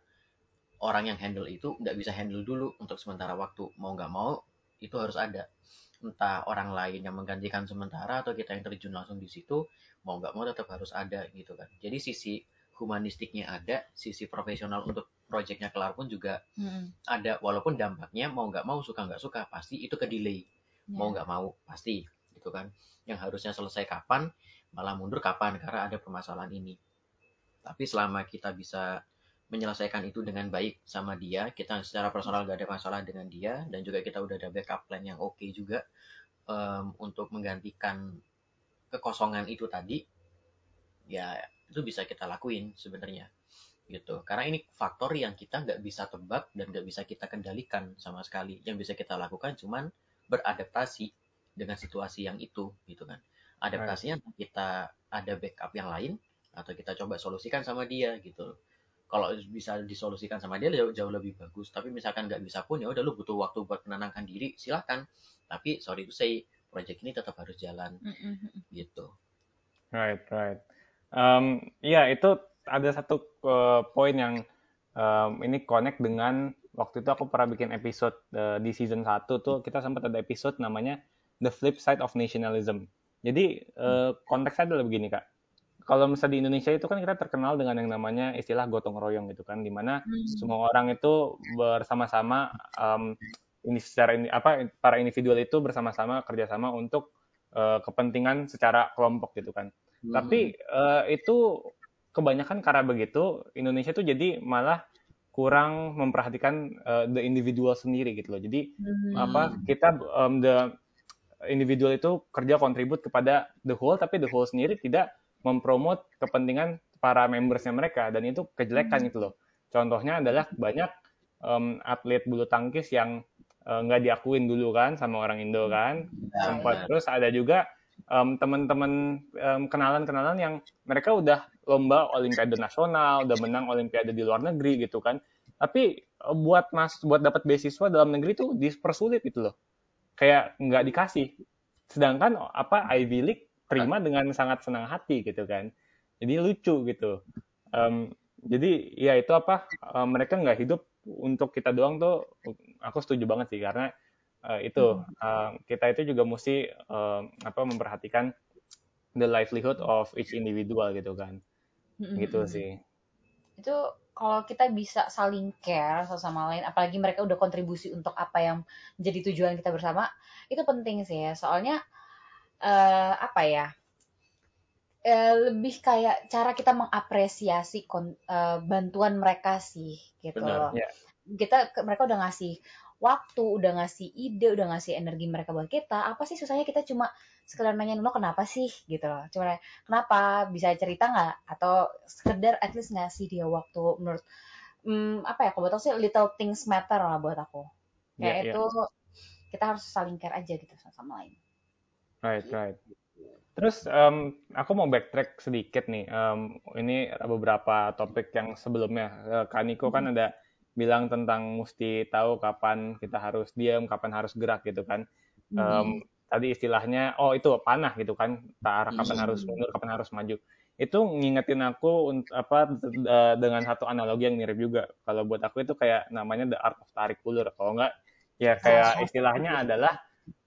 Speaker 2: orang yang handle itu nggak bisa handle dulu untuk sementara waktu. Mau nggak mau itu harus ada entah orang lain yang menggantikan sementara atau kita yang terjun langsung di situ mau nggak mau tetap harus ada gitu kan. Jadi sisi humanistiknya ada sisi profesional untuk proyeknya kelar pun juga
Speaker 1: Mm-mm.
Speaker 2: ada. Walaupun dampaknya mau nggak mau suka nggak suka pasti itu ke delay. Mau
Speaker 1: Ya.
Speaker 2: nggak mau pasti gitu kan. Yang harusnya selesai kapan malah mundur kapan karena ada permasalahan ini. Tapi selama kita bisa menyelesaikan itu dengan baik sama dia. Kita secara personal gak ada masalah dengan dia. Dan juga kita udah ada backup plan yang oke juga em, untuk menggantikan kekosongan itu tadi. Ya itu bisa kita lakuin sebenarnya gitu. Karena ini faktor yang kita nggak bisa tebak dan nggak bisa kita kendalikan sama sekali. Yang bisa kita lakukan cuman beradaptasi dengan situasi yang itu gitu kan. Adaptasinya kita ada backup yang lain atau kita coba solusikan sama dia gitu kalau bisa disolusikan sama dia jauh, jauh lebih bagus tapi misalkan nggak bisa pun ya udah lu butuh waktu buat menenangkan diri silahkan tapi sorry to say project ini tetap harus jalan
Speaker 1: Mm-mm.
Speaker 2: gitu
Speaker 3: Right, right. Um, Iya, itu ada satu uh, poin yang um, ini connect dengan waktu itu aku pernah bikin episode uh, di season 1 tuh kita sempat ada episode namanya The Flip Side of Nationalism. Jadi uh, konteksnya adalah begini kak. Kalau misalnya di Indonesia itu kan kita terkenal dengan yang namanya istilah gotong royong gitu kan, di mana
Speaker 1: Hmm.
Speaker 3: semua orang itu bersama-sama um, ini secara ini apa para individual itu bersama-sama kerjasama untuk uh, kepentingan secara kelompok gitu kan. Tapi eh, itu kebanyakan karena begitu Indonesia tuh jadi malah kurang memperhatikan eh, the individual sendiri gitu loh. Jadi
Speaker 1: Hmm.
Speaker 3: apa kita um, the individual itu kerja kontribut kepada the whole tapi the whole sendiri tidak mempromot kepentingan para membersnya mereka dan itu kejelekan itu loh. Contohnya adalah banyak um, atlet bulu tangkis yang eh, nggak diakuin dulu kan sama orang Indo kan.
Speaker 2: Ya,
Speaker 3: sempat
Speaker 2: benar.
Speaker 3: terus ada juga em, teman-teman em, kenalan-kenalan yang mereka udah lomba olimpiade nasional udah menang olimpiade di luar negeri gitu kan. Tapi eh, buat mas buat dapat beasiswa dalam negeri tuh dipersulit gitu loh. Kayak nggak dikasih. Sedangkan apa Ivy League terima dengan sangat senang hati gitu kan. Jadi lucu gitu. Em, jadi ya itu apa em, mereka nggak hidup untuk kita doang tuh aku setuju banget sih. Karena eh, itu eh, kita itu juga mesti eh, apa memperhatikan the livelihood of each individual gitu kan.
Speaker 1: Mm-mm.
Speaker 3: gitu sih.
Speaker 1: Itu kalau kita bisa saling care satu sama lain apalagi mereka udah kontribusi untuk apa yang menjadi tujuan kita bersama itu penting sih ya. Soalnya eh, apa ya? Eh, lebih kayak cara kita mengapresiasi kon- eh, bantuan mereka sih gitu
Speaker 2: Benar,
Speaker 1: loh.
Speaker 3: ya.
Speaker 1: kita mereka udah ngasih waktu udah ngasih ide udah ngasih energi mereka buat kita. Apa sih susahnya kita cuma sekedar nanyain lo kenapa sih? Gitu loh. Cuma nanya, kenapa? Bisa cerita nggak? Atau sekedar at least ngasih dia waktu menurut hmm, apa ya? Kalau buat aku sih little things matter lah buat aku.
Speaker 3: Ya,
Speaker 1: kayak
Speaker 3: ya.
Speaker 1: itu kita harus saling care aja gitu sama sama lain
Speaker 3: Right, right. Terus em, aku mau backtrack sedikit nih. Em, ini beberapa topik yang sebelumnya. Eh, Kak Niko kan ada bilang tentang mesti tahu kapan kita harus diam, kapan harus gerak gitu kan. Em, tadi istilahnya, oh itu panah gitu kan. Arah kapan
Speaker 2: Hmm.
Speaker 3: harus mundur, kapan harus maju. Itu ngingetin aku apa eh, dengan satu analogi yang mirip juga. Kalau buat aku itu kayak namanya the art of tarik ulur. Kalau enggak, ya kayak [laughs] istilahnya adalah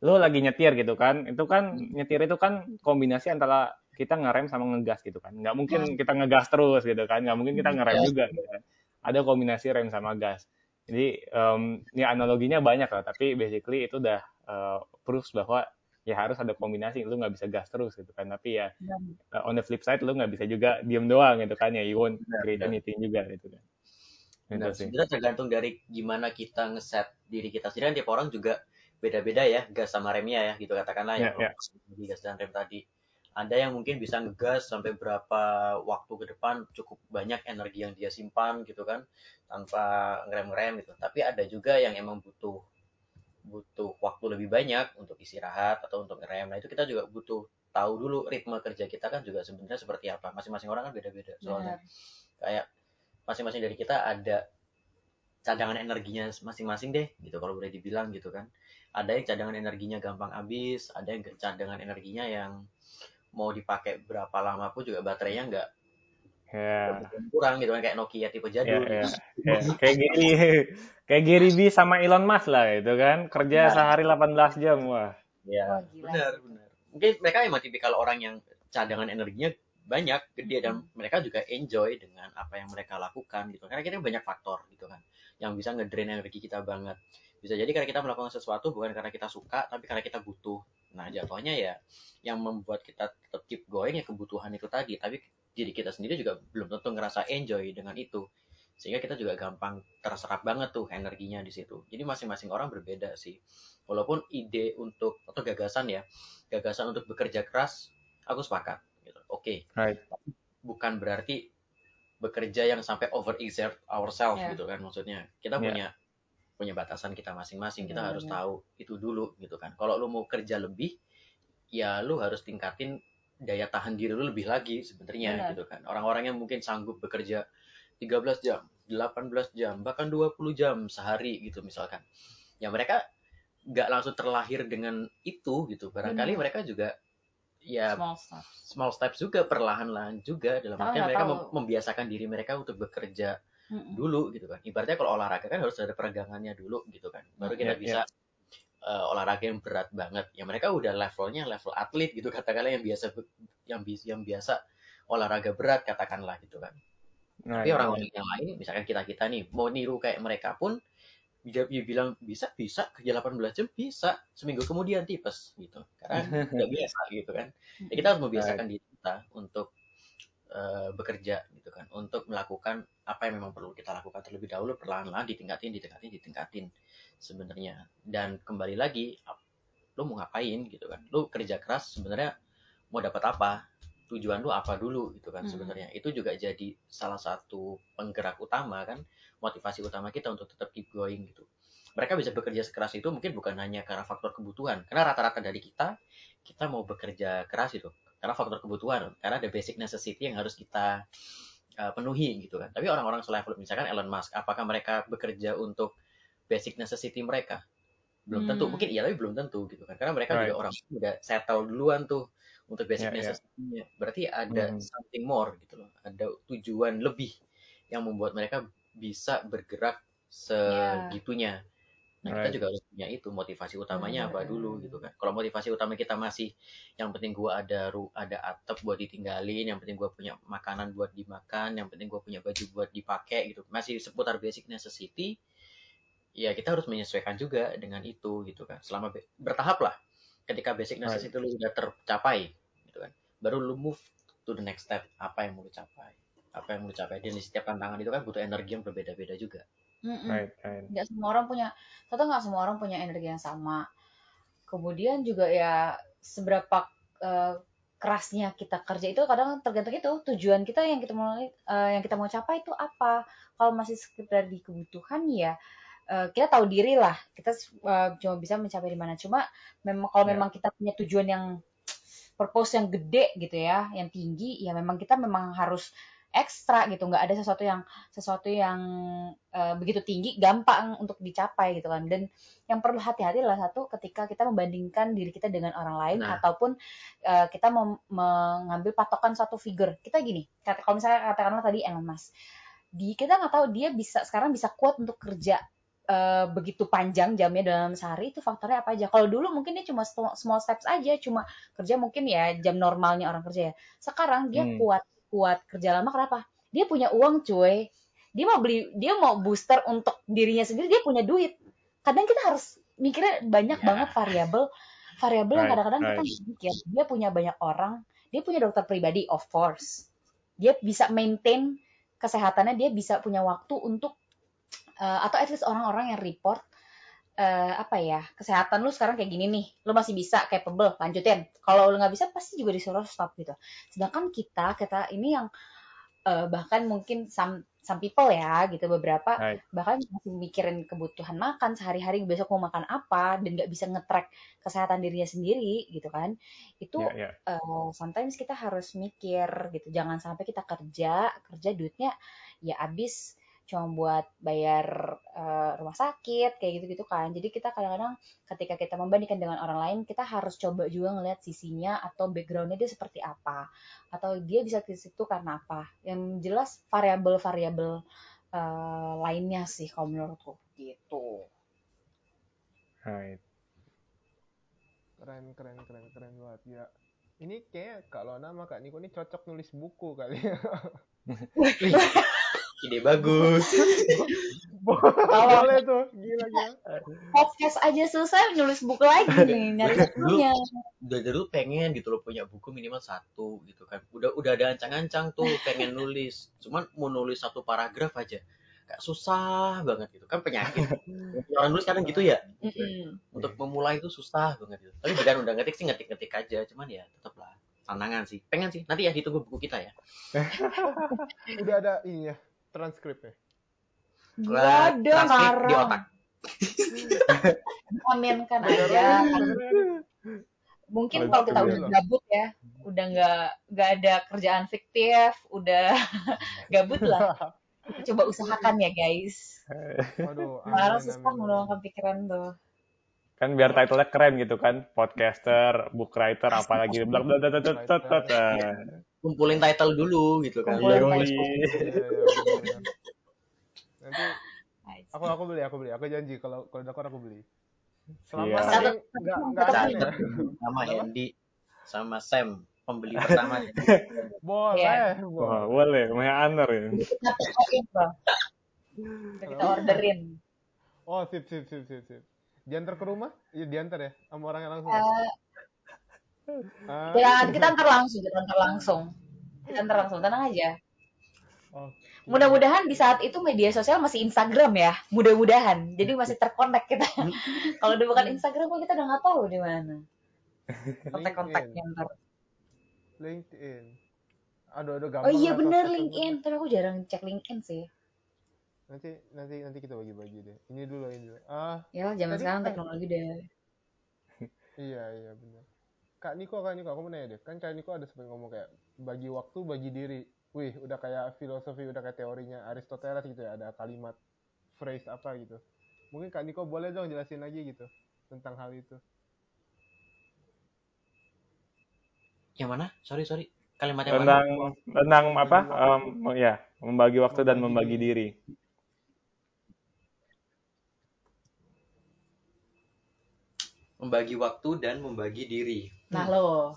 Speaker 3: lo lagi nyetir gitu kan itu kan nyetir itu kan kombinasi antara kita ngerem sama ngegas gitu kan. Nggak mungkin kita ngegas terus gitu kan nggak mungkin kita ngerem juga gitu kan. Ada kombinasi rem sama gas. Jadi em, ya analoginya banyak lah tapi basically itu udah eh, proofs bahwa ya harus ada kombinasi lu nggak bisa gas terus gitu kan. Tapi ya eh, on the flip side lu nggak bisa juga diem doang gitu kan ya you won't create anything juga gitu kan. Sih.
Speaker 2: sebenarnya tergantung dari gimana kita ngeset diri kita sendiri. Kan tiap orang juga beda-beda ya gas sama remnya ya gitu katakanlah
Speaker 3: Ya,
Speaker 2: ya, di gas dan rem tadi. Ada yang mungkin bisa ngegas sampai berapa waktu ke depan cukup banyak energi yang dia simpan gitu kan tanpa ngerem-ngerem gitu. Tapi ada juga yang emang butuh butuh waktu lebih banyak untuk istirahat atau untuk ngerem. Nah itu kita juga butuh tahu dulu ritme kerja kita kan juga sebenarnya seperti apa. Masing-masing orang kan beda-beda soalnya.
Speaker 1: Benar.
Speaker 2: kayak masing-masing dari kita ada cadangan energinya masing-masing deh gitu kalau boleh dibilang gitu kan ada yang cadangan energinya gampang habis ada yang cadangan energinya yang mau dipakai berapa lama pun juga baterainya nggak
Speaker 3: Ya.
Speaker 2: kurang gitu kan kayak Nokia tipe jadul
Speaker 3: Ya, ya,
Speaker 2: gitu.
Speaker 3: ya. Kayak Gary, [laughs] kayak Gary V sama Elon Musk lah itu kan kerja
Speaker 2: Iya.
Speaker 3: sehari 18 jam wah.
Speaker 2: Ya,
Speaker 1: gila.
Speaker 2: benar, benar. Mungkin mereka emang tipikal orang yang cadangan energinya banyak, gede dan mereka juga enjoy dengan apa yang mereka lakukan gitu. Karena kita banyak faktor gitu kan yang bisa ngedrain energi kita banget. Bisa jadi karena kita melakukan sesuatu bukan karena kita suka, tapi karena kita butuh. Nah, jatuhnya ya yang membuat kita tetap keep going ya kebutuhan itu tadi, tapi diri kita sendiri juga belum tentu ngerasa enjoy dengan itu. Sehingga kita juga gampang terserap banget tuh energinya di situ. Jadi masing-masing orang berbeda sih. Walaupun ide untuk atau gagasan ya, gagasan untuk bekerja keras, aku sepakat. Gitu. Oke,
Speaker 3: Right.
Speaker 2: bukan berarti bekerja yang sampai overexert ourselves
Speaker 1: Ya.
Speaker 2: gitu kan maksudnya. Kita
Speaker 3: Ya.
Speaker 2: punya punya batasan kita masing-masing. Kita harus tahu itu dulu gitu kan. Kalau lu mau kerja lebih, ya lu harus tingkatin daya tahan diri lu lebih lagi sebenarnya
Speaker 1: Benar.
Speaker 2: gitu kan. Orang-orang yang mungkin sanggup bekerja 13 jam, 18 jam, bahkan 20 jam sehari gitu misalkan. Ya mereka nggak langsung terlahir dengan itu gitu. Barangkali
Speaker 1: Benar.
Speaker 2: mereka juga ya
Speaker 1: Small stuff.
Speaker 2: small steps juga perlahan-lahan juga dalam artian mereka
Speaker 1: tahu.
Speaker 2: mem- membiasakan diri mereka untuk bekerja
Speaker 1: Mm-mm.
Speaker 2: dulu gitu kan. Ibaratnya kalau olahraga kan harus ada peregangannya dulu gitu kan. Baru kita
Speaker 3: Iya,
Speaker 2: bisa eh, olahraga yang berat banget. Ya mereka udah levelnya level atlet gitu katakanlah yang biasa yang bis- yang biasa olahraga berat katakanlah gitu kan.
Speaker 3: Right.
Speaker 2: Tapi orang-orang yang lain misalkan kita-kita nih mau niru kayak mereka pun dia, dia bilang bisa bisa kerja 18 jam bisa seminggu kemudian tipes gitu karena [laughs] nggak biasa gitu kan ya, kita harus membiasakan diri kita untuk eh, bekerja gitu kan. Untuk melakukan apa yang memang perlu kita lakukan terlebih dahulu perlahan-lahan ditingkatin ditingkatin ditingkatin sebenarnya. Dan kembali lagi lu mau ngapain gitu kan. Lu kerja keras sebenarnya mau dapat apa? Tujuan lu apa dulu gitu kan
Speaker 1: Mm-mm.
Speaker 2: sebenarnya. Itu juga jadi salah satu penggerak utama kan motivasi utama kita untuk tetap keep going gitu. Mereka bisa bekerja sekeras itu mungkin bukan hanya karena faktor kebutuhan. Karena rata-rata dari kita kita mau bekerja keras itu karena faktor kebutuhan karena ada basic necessity yang harus kita uh, penuhi gitu kan tapi orang-orang selevel misalkan Elon Musk apakah mereka bekerja untuk basic necessity mereka belum tentu
Speaker 1: Hmm.
Speaker 2: mungkin iya tapi belum tentu gitu kan karena mereka
Speaker 3: Right.
Speaker 2: juga orang udah settle duluan tuh untuk basic
Speaker 3: ya.
Speaker 2: necessity-nya berarti ada
Speaker 3: Hmm.
Speaker 2: something more gitu loh ada tujuan lebih yang membuat mereka bisa bergerak segitunya nah kita
Speaker 3: Right.
Speaker 2: juga harus punya itu motivasi utamanya
Speaker 1: Benar,
Speaker 2: apa dulu gitu kan. Kalau motivasi utama kita masih yang penting gua ada ru ada atap buat ditinggalin yang penting gua punya makanan buat dimakan yang penting gua punya baju buat dipakai gitu. Masih seputar basic necessity ya kita harus menyesuaikan juga dengan itu gitu kan. Selama be- bertahap lah ketika basic
Speaker 3: Right.
Speaker 2: necessity lu udah tercapai gitu kan. Baru lu move to the next step apa yang mau lu capai. Apa yang mau lu capai. Dan di setiap tantangan itu kan butuh energi yang berbeda-beda juga
Speaker 1: Mm-mm.
Speaker 3: Right, right.
Speaker 1: nggak semua orang punya satu nggak semua orang punya energi yang sama kemudian juga ya seberapa eh, kerasnya kita kerja itu kadang tergantung itu tujuan kita yang kita mau eh, yang kita mau capai itu apa kalau masih sekedar di kebutuhan ya eh, kita tahu diri lah kita eh, cuma bisa mencapai di mana cuma memang kalau
Speaker 3: Ya.
Speaker 1: memang kita punya tujuan yang purpose yang gede gitu ya yang tinggi ya memang kita memang harus ekstra gitu nggak ada sesuatu yang sesuatu yang eh, begitu tinggi gampang untuk dicapai gitu kan. Dan yang perlu hati-hati adalah satu ketika kita membandingkan diri kita dengan orang lain
Speaker 2: Nah.
Speaker 1: ataupun eh, kita mengambil patokan suatu figure. Kita gini kata kalau misalnya katakanlah tadi Elon Musk di kita nggak tahu dia bisa sekarang bisa kuat untuk kerja eh, begitu panjang jamnya dalam sehari itu faktornya apa aja. Kalau dulu mungkin dia cuma small small steps aja cuma kerja mungkin ya jam normalnya orang kerja ya. Sekarang dia
Speaker 3: Hmm.
Speaker 1: kuat kuat kerja lama kenapa dia punya uang cuy dia mau beli dia mau booster untuk dirinya sendiri dia punya duit kadang kita harus mikirnya banyak
Speaker 2: Ya.
Speaker 1: banget variabel variabel yang
Speaker 3: Right,
Speaker 1: kadang-kadang kita
Speaker 3: right.
Speaker 1: nggak mikir dia punya banyak orang dia punya dokter pribadi of course dia bisa maintain kesehatannya dia bisa punya waktu untuk eh, atau at least orang-orang yang report eh, apa ya kesehatan lu sekarang kayak gini nih. Lu masih bisa capable lanjutin. Kalau lu nggak bisa pasti juga disuruh stop gitu. Sedangkan kita kita ini yang eh, bahkan mungkin some some people ya gitu beberapa
Speaker 3: Right.
Speaker 1: bahkan masih mikirin kebutuhan makan sehari-hari besok mau makan apa dan nggak bisa nge-track kesehatan dirinya sendiri gitu kan. Itu
Speaker 3: Ya, ya.
Speaker 1: eh, sometimes kita harus mikir gitu. Jangan sampai kita kerja kerja duitnya ya habis cuma buat bayar uh, rumah sakit kayak gitu-gitu kan jadi kita kadang-kadang ketika kita membandingkan dengan orang lain kita harus coba juga ngelihat sisinya atau backgroundnya dia seperti apa atau dia bisa ke situ karena apa yang jelas variabel-variabel uh, lainnya sih kalau menurutku gitu
Speaker 3: Right.
Speaker 4: Keren, keren, keren, keren banget ya. Ini kayak kalau nama Kak Niko ini cocok nulis buku kali ya. [laughs] [laughs]
Speaker 2: Ide bagus. [laughs]
Speaker 4: Boleh tuh, gila gila.
Speaker 1: podcast aja susah nulis buku lagi. Nih [laughs] nyari
Speaker 2: Udah dulu pengen gitu loh punya buku minimal satu gitu kan. Udah udah ada ancang-ancang tuh pengen nulis. Cuman mau nulis satu paragraf aja kayak susah banget gitu. Kan penyakit. Orang nulis kadang gitu ya. Untuk memulai itu susah banget gitu. Tapi bukan udah ngetik sih ngetik-ngetik aja. Cuman ya tetap lah tantangan sih. Pengen sih. Nanti ya ditunggu buku kita ya. [laughs]
Speaker 4: Udah ada ini ya, transkrip ya.
Speaker 1: Gak
Speaker 2: Lah,
Speaker 1: ada
Speaker 2: transkrip di otak.
Speaker 1: Aminkan aja. Mungkin kalau kita udah gabut ya udah nggak nggak ada kerjaan fiktif udah [laughs] gabut lah. Coba usahakan ya guys.
Speaker 4: Waduh, [laughs]
Speaker 1: malah
Speaker 4: amin,
Speaker 1: susah meluangkan pikiran tuh.
Speaker 3: Kan biar title-nya keren gitu kan, podcaster, book writer, [laughs] apalagi. Bla bla bla bla bla.
Speaker 2: Kumpulin title dulu gitu kan
Speaker 1: Kumpulin
Speaker 2: Baru
Speaker 1: title.
Speaker 4: Iya, iya. Nanti aku aku beli, aku beli. Aku janji kalau kalau dakor aku beli. Selama
Speaker 3: Iya.
Speaker 4: nanti nggak nggak
Speaker 1: Tetap
Speaker 4: aneh ya.
Speaker 2: sama sama Sam pembeli [laughs] pertama
Speaker 4: Boleh,
Speaker 1: Iya.
Speaker 3: Wah,
Speaker 4: boleh.
Speaker 3: boleh, Maya Anwar ya.
Speaker 1: kita orderin
Speaker 4: Oh, sip, sip, sip, sip, sip. Diantar ke rumah? Iya, diantar ya? Sama orangnya langsung?
Speaker 1: Eh,
Speaker 4: Ah,
Speaker 1: ya kita antar langsung kita antar langsung. Kita antar langsung tenang aja. Mudah-mudahan di saat itu media sosial masih Instagram ya mudah-mudahan. Jadi masih terkonek kita. [laughs] Kalau udah bukan Instagram kita udah nggak tahu di mana. Kontak-kontaknya ntar.
Speaker 4: LinkedIn. Aduh, aduh,
Speaker 1: oh
Speaker 4: gampang
Speaker 1: iya
Speaker 4: lah,
Speaker 1: bener LinkedIn. tapi aku jarang cek LinkedIn sih.
Speaker 4: Nanti, nanti, nanti kita bagi-bagi deh. Ini dulu, ini dulu. Ah,
Speaker 1: ya zaman sekarang
Speaker 4: kan-
Speaker 1: teknologi udah. [laughs]
Speaker 4: Iya, iya, benar. Kak Niko, Kak Niko, aku mau nanya deh. Kan Kak Niko ada sempat ngomong kayak bagi waktu, bagi diri. Wih, udah kayak filosofi, udah kayak teorinya Aristoteles gitu ya. Ada kalimat, phrase apa gitu. Mungkin Kak Niko boleh dong jelasin lagi gitu tentang hal itu.
Speaker 2: yang mana sorry sorry kalimat yang
Speaker 3: Tentang
Speaker 2: mana
Speaker 3: tentang apa? Em, ya, membagi waktu dan membagi diri.
Speaker 2: Membagi waktu dan membagi diri.
Speaker 1: Nah lo.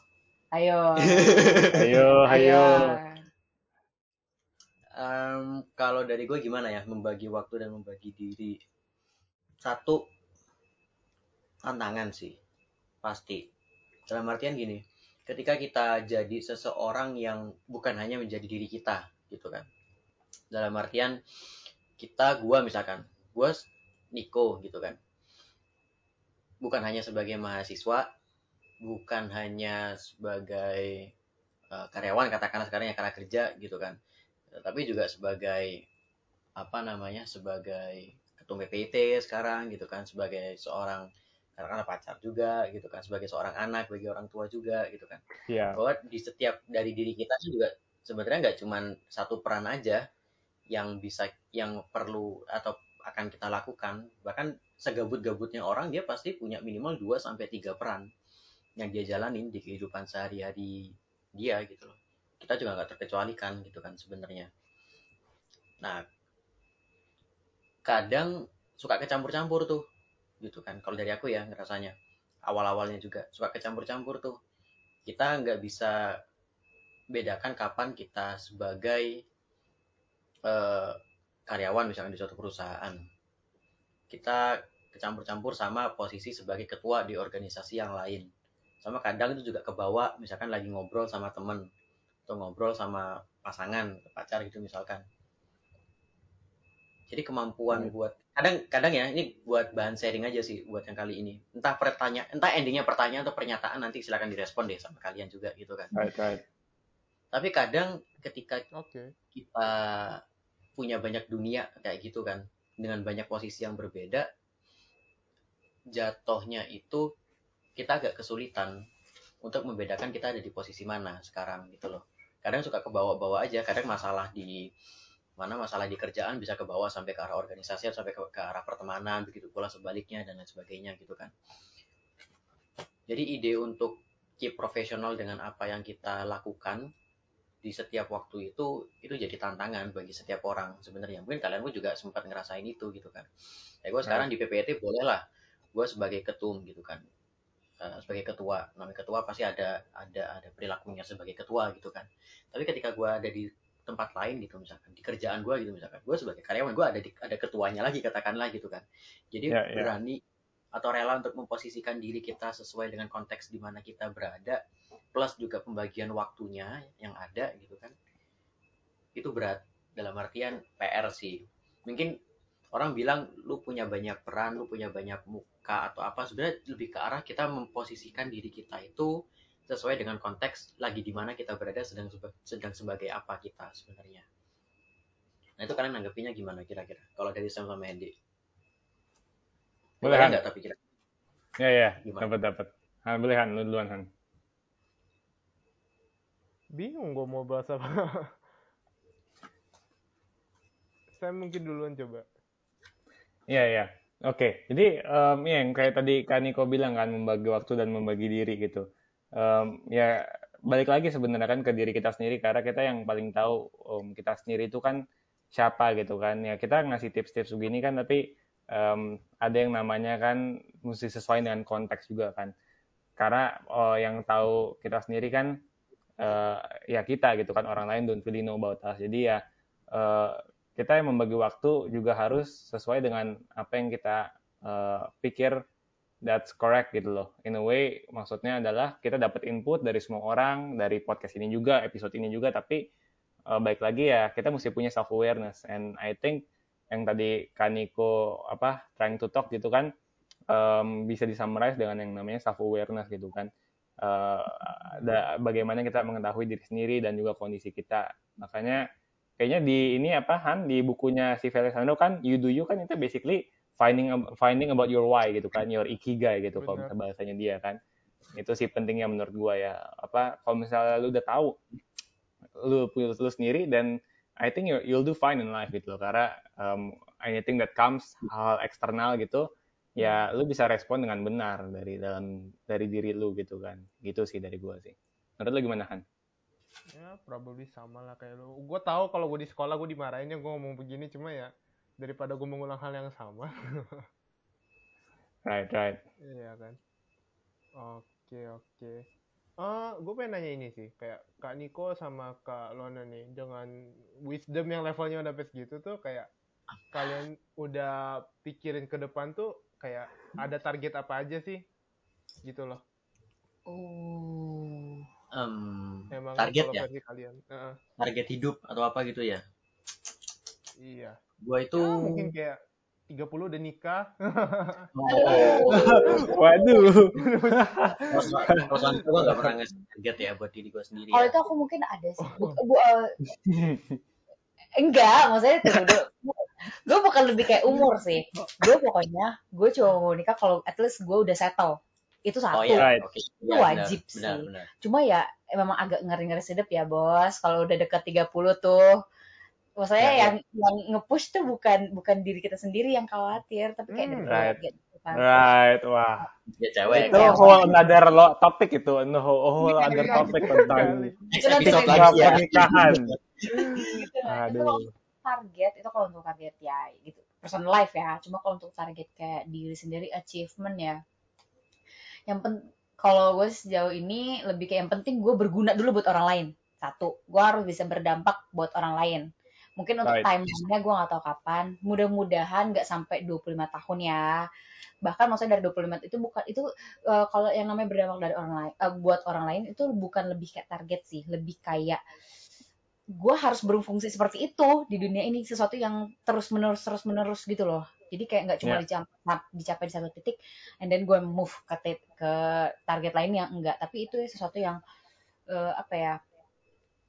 Speaker 1: Ayo. [laughs]
Speaker 3: Ayo, ayo.
Speaker 2: Em, kalau dari gue gimana ya membagi waktu dan membagi diri? Satu tantangan sih pasti. Dalam artian gini ketika kita jadi seseorang yang bukan hanya menjadi diri kita gitu kan. Dalam artian kita gua misalkan gua Niko gitu kan bukan hanya sebagai mahasiswa bukan hanya sebagai eh, karyawan katakanlah sekarang yang karena kerja gitu kan. Tapi juga sebagai apa namanya sebagai ketua PPT sekarang gitu kan. Sebagai seorang katakanlah pacar juga gitu kan. Sebagai seorang anak bagi orang tua juga gitu kan.
Speaker 3: Iya.
Speaker 2: bahwa di setiap dari diri kita juga sebenarnya nggak cuman satu peran aja yang bisa yang perlu atau akan kita lakukan. Bahkan segabut-gabutnya orang dia pasti punya minimal 2 sampai tiga peran yang dia jalanin di kehidupan sehari-hari dia gitu loh. Kita juga nggak terkecualikan gitu kan sebenarnya. Nah kadang suka kecampur-campur tuh gitu kan. Kalau dari aku ya ngerasanya. Awal-awalnya juga suka kecampur-campur tuh. Kita nggak bisa bedakan kapan kita sebagai eh, karyawan misalkan di suatu perusahaan kita kecampur-campur sama posisi sebagai ketua di organisasi yang lain sama kadang itu juga kebawa misalkan lagi ngobrol sama temen atau ngobrol sama pasangan pacar gitu misalkan jadi kemampuan
Speaker 3: Hmm.
Speaker 2: buat kadang kadang ya ini buat bahan sharing aja sih buat yang kali ini entah pertanyaan entah endingnya pertanyaan atau pernyataan nanti silakan direspon deh sama kalian juga gitu kan
Speaker 3: Right, right.
Speaker 2: tapi kadang ketika
Speaker 4: Oke.
Speaker 2: kita punya banyak dunia kayak gitu kan. Dengan banyak posisi yang berbeda jatuhnya itu kita agak kesulitan untuk membedakan kita ada di posisi mana sekarang gitu loh. Kadang suka kebawa-bawa aja kadang masalah di mana masalah di kerjaan bisa ke bawah sampai ke arah organisasi sampai ke, ke arah pertemanan begitu pula sebaliknya dan lain sebagainya gitu kan. Jadi ide untuk keep profesional dengan apa yang kita lakukan di setiap waktu itu itu jadi tantangan bagi setiap orang sebenarnya. Mungkin kalian pun juga sempat ngerasain itu gitu kan. Ya gue sekarang di PPT boleh lah. Gue sebagai ketum gitu kan. Uh, sebagai ketua. Namanya ketua pasti ada ada ada perilakunya sebagai ketua gitu kan. Tapi ketika gue ada di tempat lain gitu misalkan di kerjaan gue gitu misalkan. Gue sebagai karyawan gue ada di, ada ketuanya lagi katakanlah gitu kan. Jadi yeah, yeah. Atau rela untuk memposisikan diri kita sesuai dengan konteks di mana kita berada plus juga pembagian waktunya yang ada gitu kan. Itu berat dalam artian PR sih. Mungkin orang bilang lu punya banyak peran lu punya banyak muka atau apa. Sebenarnya lebih ke arah kita memposisikan diri kita itu sesuai dengan konteks lagi di mana kita berada sedang sedang sebagai apa kita sebenarnya. Nah itu kalian nanggapinya gimana kira-kira? Kalau dari Sam sama Hendy
Speaker 3: boleh nggak tapi kira ya ya dapat dapat. Han boleh Han? Lu duluan Han.
Speaker 4: Bingung gue mau bahas apa. [laughs] Saya mungkin duluan coba.
Speaker 3: Iya, iya. Oke, jadi um, ya yang kayak tadi Kak Niko bilang kan, membagi waktu dan membagi diri gitu. Um, ya balik lagi sebenarnya kan ke diri kita sendiri, karena kita yang paling tahu um, kita sendiri itu kan siapa gitu kan. Ya kita ngasih tips-tips begini kan, tapi um, ada yang namanya kan mesti sesuai dengan konteks juga kan. Karena oh, yang tahu kita sendiri kan uh, ya kita gitu kan orang lain don't really know about us. Jadi ya uh, kita yang membagi waktu juga harus sesuai dengan apa yang kita uh, pikir that's correct gitu loh. In a way maksudnya adalah kita dapat input dari semua orang dari podcast ini juga episode ini juga tapi uh, baik lagi ya kita mesti punya self awareness and I think yang tadi Kaniko apa trying to talk gitu kan um, bisa disummarize dengan yang namanya self awareness gitu kan uh, ada bagaimana kita mengetahui diri sendiri dan juga kondisi kita. Makanya kayaknya di ini apa Han di bukunya si Felix Sandro kan You Do You kan itu basically finding finding about your why gitu kan, your ikigai gitu kalau misalnya bahasanya dia kan. Itu sih pentingnya menurut gua ya. Apa kalau misalnya lu udah tahu lu punya lu sendiri dan I think you you'll do fine in life gitu loh. Karena um, anything that comes hal eksternal gitu ya lu bisa respon dengan benar dari dalam dari diri lu gitu kan. Gitu sih dari gua sih. Menurut lu gimana kan
Speaker 4: ya probably sama lah kayak lu. Gua tahu kalau gua di sekolah gua dimarahinnya gua ngomong begini. Cuma ya daripada gua mengulang hal yang sama. [laughs]
Speaker 3: Right right.
Speaker 4: Iya kan? Oke oke Uh, gue pengen nanya ini sih, kayak Kak Niko sama Kak Lona nih, dengan wisdom yang levelnya udah pas gitu tuh, kayak kalian udah pikirin ke depan tuh kayak ada target apa aja sih? Gitu loh.
Speaker 2: Oh. Um, Emang target ya? kalian uh. target hidup atau apa gitu ya?
Speaker 4: Iya.
Speaker 2: Gua itu
Speaker 4: ya, mungkin kayak 30 udah nikah.
Speaker 2: Oh.
Speaker 3: Waduh.
Speaker 2: Perasaan gue gak pernah ngasih target ya buat diri gue sendiri.
Speaker 1: Kalau
Speaker 2: ya.
Speaker 1: itu aku mungkin ada sih. Bu, bu, uh, enggak, maksudnya itu gue bukan lebih kayak umur sih gue pokoknya gue cuma mau nikah kalau at least gue udah settle itu satu oh,
Speaker 2: yeah. okay.
Speaker 1: itu ya, wajib benar, sih benar, benar. cuma ya memang agak ngeri-ngeri sedep ya bos kalau udah deket 30 tuh maksudnya ya, yang ya. yang ngepush tuh bukan bukan diri kita sendiri yang khawatir tapi kayak hmm,
Speaker 3: right. gitu kan. Right, wah.
Speaker 2: Ya cewek.
Speaker 3: Itu ya, whole another lo topik itu, no whole other topic tentang pernikahan. [laughs]
Speaker 1: gitu, Aduh target itu kalau untuk target ya gitu personal life ya cuma kalau untuk target kayak diri sendiri achievement ya yang pen kalau gue sejauh ini lebih kayak yang penting gue berguna dulu buat orang lain satu gue harus bisa berdampak buat orang lain mungkin untuk right. timeline-nya gue gak tahu kapan. Mudah-mudahan nggak sampai 25 tahun ya. Bahkan maksudnya dari 25 itu bukan itu uh, kalau yang namanya berdampak dari orang lain uh, buat orang lain itu bukan lebih kayak target sih. Lebih kayak gue harus berfungsi seperti itu di dunia ini sesuatu yang terus menerus terus menerus gitu loh. Jadi kayak nggak cuma yeah. dicapai, dicapai di satu titik and then gue move ke ke target lainnya enggak. Tapi itu sesuatu yang uh, apa ya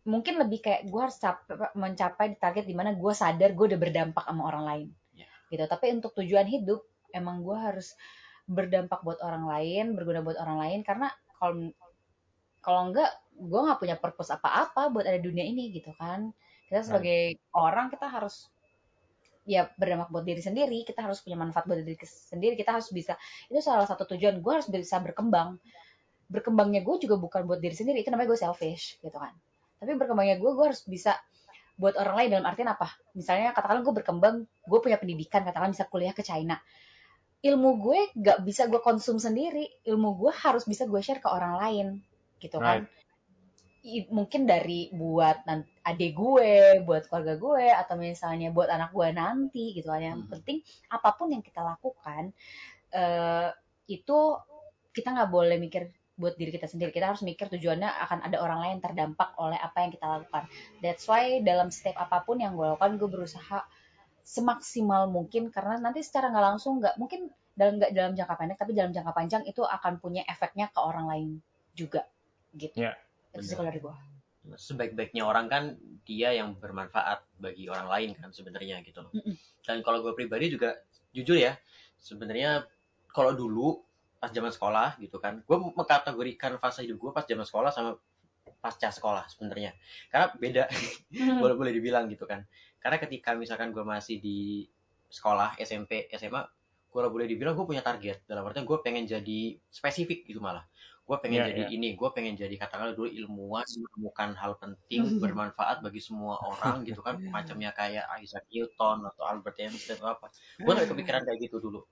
Speaker 1: mungkin lebih kayak gue harus capai, mencapai di target di mana gue sadar gue udah berdampak sama orang lain. Yeah. gitu. Tapi untuk tujuan hidup emang gue harus berdampak buat orang lain berguna buat orang lain karena kalau kalau enggak gue nggak punya purpose apa-apa buat ada dunia ini gitu kan. Kita sebagai orang kita harus ya berdampak buat diri sendiri kita harus punya manfaat buat diri sendiri kita harus bisa itu salah satu tujuan gue harus bisa berkembang. Berkembangnya gue juga bukan buat diri sendiri itu namanya gue selfish gitu kan tapi berkembangnya gue gue harus bisa buat orang lain dalam artian apa? Misalnya katakan gue berkembang gue punya pendidikan katakan bisa kuliah ke China. Ilmu gue gak bisa gue konsum sendiri. Ilmu gue harus bisa gue share ke orang lain gitu kan? I- mungkin dari buat adik gue buat keluarga gue atau misalnya buat anak gue nanti gitu kan? Yang
Speaker 2: Mhm.
Speaker 1: penting apa pun yang kita lakukan eh, itu kita nggak boleh mikir buat diri kita sendiri. Kita harus mikir tujuannya akan ada orang lain terdampak oleh apa yang kita lakukan. That's why dalam step apa pun yang gue lakukan gue berusaha semaksimal mungkin karena nanti secara nggak langsung nggak mungkin dalam nggak dalam jangka pendek tapi dalam jangka panjang itu akan punya efeknya ke orang lain juga gitu.
Speaker 3: Ya,
Speaker 1: itu sih kalau dari gue
Speaker 2: sebaik-baiknya orang kan dia yang bermanfaat bagi orang lain kan sebenarnya gitu loh.
Speaker 1: Mm-mm.
Speaker 2: Dan kalau gue pribadi juga jujur ya, sebenarnya kalau dulu pas zaman sekolah gitu kan, gue mengkategorikan fase hidup gue pas zaman sekolah sama pasca sekolah sebenarnya. Karena beda, [laughs] boleh boleh dibilang gitu kan. Karena ketika misalkan gue masih di sekolah SMP, SMA, gue boleh dibilang gue punya target. Dalam artian gue pengen jadi spesifik gitu malah. Gue pengen
Speaker 3: Iya,
Speaker 2: jadi ini, gue pengen jadi katakanlah dulu ilmuwan, menemukan hal penting, bermanfaat bagi semua orang gitu kan. [laughs] Macamnya kayak Isaac Newton atau Albert Einstein atau apa. Gue gak kepikiran kayak gitu dulu.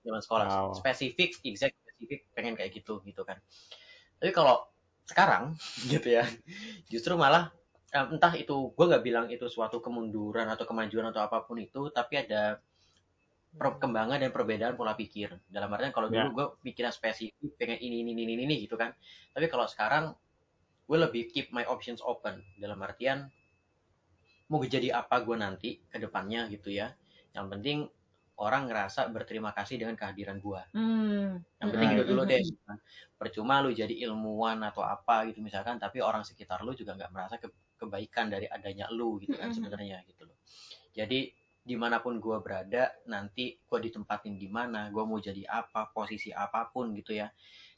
Speaker 2: Zaman sekolah.
Speaker 3: Wow.
Speaker 2: Spesifik, exact, spesifik, pengen kayak gitu gitu kan. Tapi kalau sekarang [laughs] gitu ya, justru malah eh, entah itu gue nggak bilang itu suatu kemunduran atau kemajuan atau apa pun itu tapi ada perkembangan dan perbedaan pola pikir dalam artian kalau dulu
Speaker 3: Ya.
Speaker 2: gue pikirnya spesifik pengen ini ini ini ini gitu kan tapi kalau sekarang gue lebih keep my options open dalam artian mau jadi apa gue nanti ke depannya gitu ya yang penting orang ngerasa berterima kasih dengan kehadiran gue
Speaker 1: Hmm.
Speaker 2: yang penting
Speaker 3: Right.
Speaker 2: itu dulu deh percuma lu jadi ilmuwan atau apa gitu misalkan tapi orang sekitar lu juga nggak merasa ke- kebaikan dari adanya lu gitu kan sebenarnya gitu loh. Jadi di mana pun gue berada nanti gue ditempatin di mana gue mau jadi apa posisi apa pun gitu ya.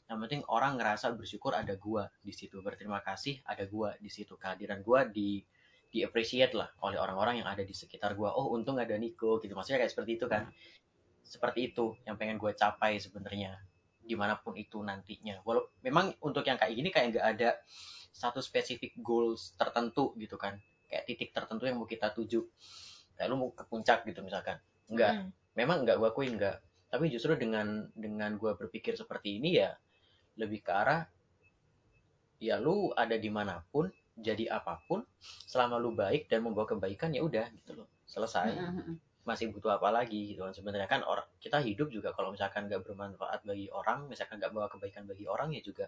Speaker 2: Yang penting orang ngerasa bersyukur ada gue di situ berterima kasih ada gue di situ. Kehadiran gue di di appreciate lah oleh orang-orang yang ada di sekitar gue oh untung ada Niko gitu. Maksudnya kayak seperti itu kan. Seperti itu yang pengen gue capai sebenarnya di mana pun itu nantinya. Walau memang untuk yang kayak gini kayak nggak ada satu spesifik goals tertentu gitu kan. Kayak titik tertentu yang mau kita tuju. Kayak lu mau ke puncak gitu misalkan. Enggak
Speaker 1: Hmm.
Speaker 2: memang enggak gue akuin enggak tapi justru dengan dengan gue berpikir seperti ini ya lebih ke arah ya lu ada di mana pun jadi apa pun selama lu baik dan membawa kebaikan ya udah gitu loh selesai
Speaker 1: Hmm.
Speaker 2: masih butuh apa lagi gitu kan sebenarnya kan orang kita hidup juga kalau misalkan nggak bermanfaat bagi orang misalkan nggak bawa kebaikan bagi orang ya juga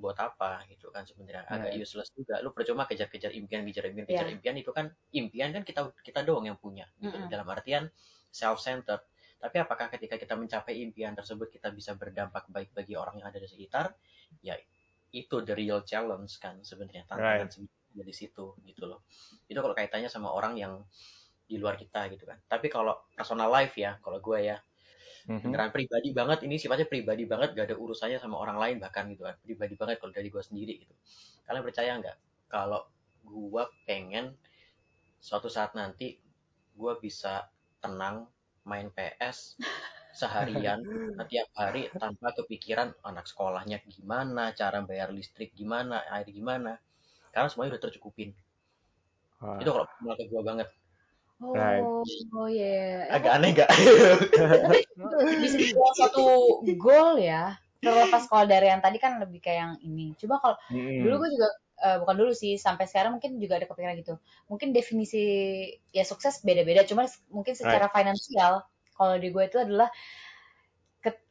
Speaker 2: buat apa gitu kan sebenarnya agak
Speaker 3: Right.
Speaker 2: useless juga lu percuma kejar-kejar impian kejar impian kejar
Speaker 1: Iya.
Speaker 2: impian itu kan impian kan kita kita doang yang punya gitu
Speaker 1: Mm-mm.
Speaker 2: dalam artian self centered tapi apakah ketika kita mencapai impian tersebut kita bisa berdampak baik bagi orang yang ada di sekitar ya itu the real challenge kan sebenarnya tantangan sebenarnya di situ gitu loh. Itu kalau kaitannya sama orang yang di luar kita gitu kan. Tapi kalau personal life ya kalau gue ya
Speaker 3: Mhm.
Speaker 2: beneran pribadi banget ini sifatnya pribadi banget gak ada urusannya sama orang lain bahkan gitu kan. Pribadi banget kalau dari gue sendiri gitu. Kalian percaya nggak? Kalau gue pengen suatu saat nanti gue bisa tenang main PS [laughs] seharian [laughs] setiap hari tanpa kepikiran anak sekolahnya gimana cara bayar listrik gimana air gimana karena semuanya udah tercukupin
Speaker 3: Wah.
Speaker 2: itu kalau menurut gue banget
Speaker 1: Oh,
Speaker 3: Right.
Speaker 1: oh ya.
Speaker 2: agak aneh gak?
Speaker 1: Tapi bisa [laughs] dibilang suatu goal ya. Terlepas kalau dari yang tadi kan lebih kayak yang ini. Coba kalau
Speaker 3: Mm-mm.
Speaker 1: dulu gue juga eh, bukan dulu sih sampai sekarang mungkin juga ada kepikiran gitu. Mungkin definisi ya sukses beda-beda. Cuma mungkin secara finansial kalau di gue itu adalah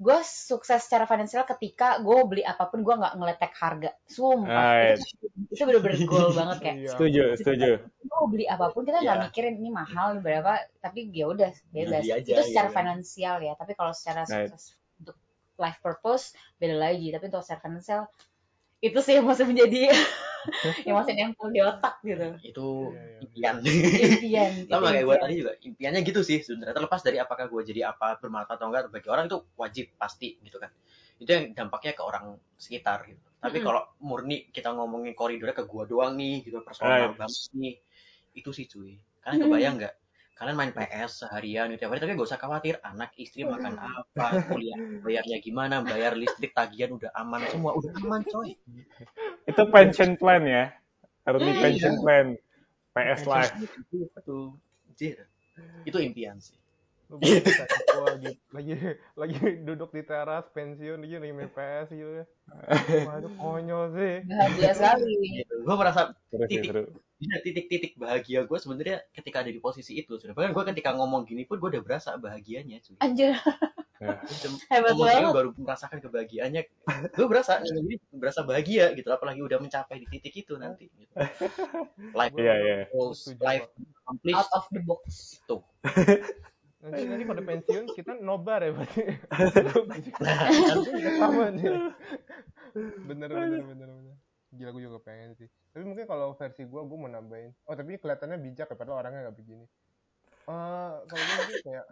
Speaker 1: gue sukses secara finansial ketika gue beli apa pun gue nggak ngeletek harga. Sumpah.
Speaker 3: Right.
Speaker 1: Itu, itu bener-bener goal [laughs] banget kayak
Speaker 4: Iya.
Speaker 3: Setuju, setuju.
Speaker 1: mau beli apa pun kita nggak
Speaker 2: Iya.
Speaker 1: mikirin ini mahal ini berapa tapi ya udah bebas
Speaker 2: aja,
Speaker 1: itu secara
Speaker 2: gitu kan.
Speaker 1: finansial ya tapi kalau secara
Speaker 3: Right.
Speaker 1: sukses untuk life purpose beda lagi tapi untuk secara finansial itu sih yang masih menjadi [laughs] [laughs] yang masih nempel di otak gitu
Speaker 2: itu
Speaker 4: Iya, iya.
Speaker 2: impian [laughs]
Speaker 1: impian itu
Speaker 2: sama kayak gue tadi juga impiannya gitu sih sebenarnya terlepas dari apakah gue jadi apa bermanfaat atau enggak bagi orang itu wajib pasti gitu kan itu yang dampaknya ke orang sekitar gitu Tapi
Speaker 1: Mm-mm.
Speaker 2: kalau murni kita ngomongin koridornya ke gua doang nih, gitu personal
Speaker 3: Right.
Speaker 2: banget nih. Itu sih cuy. Kalian kebayang nggak? Kalian main PS seharian gitu tiap hari, tapi gak usah khawatir anak istri makan apa, kuliah bayarnya gimana, bayar listrik tagihan udah aman semua, udah aman coy.
Speaker 3: Itu pension plan ya. Early
Speaker 2: Iya.
Speaker 3: pension plan. PS Live.
Speaker 2: Itu, Jir. Itu impian sih.
Speaker 4: Lagi lagi lagi duduk di teras pensiun dia lagi main PS gitu ya. [laughs] Itu konyol sih.
Speaker 1: Bahagia sekali.
Speaker 2: Gitu. Gue merasa Titik. Iya, titik-titik bahagia gue sebenarnya ketika ada di posisi itu. Sebenarnya gue ketika ngomong gini pun gue udah berasa bahagianya cuy.
Speaker 1: Anjir,
Speaker 3: Ya. [laughs]
Speaker 1: hebat banget.
Speaker 2: baru merasakan kebahagiaannya. Gue berasa [laughs] gini berasa bahagia gitu. Apalagi udah mencapai di titik itu nanti. Gitu. [laughs] Life
Speaker 3: Iya, iya.
Speaker 2: goals, life
Speaker 1: Out
Speaker 2: accomplished.
Speaker 1: of the box.
Speaker 2: Tuh.
Speaker 4: Nanti nanti pada pensiun kita nobar ya berarti.
Speaker 2: Nah,
Speaker 4: sama nih. Bener bener bener bener. Gila gue juga pengen sih. Tapi mungkin kalau versi gue, gue mau nambahin. Oh tapi kelihatannya bijak ya, padahal orangnya nggak begini. Eh kalau gue mungkin kayak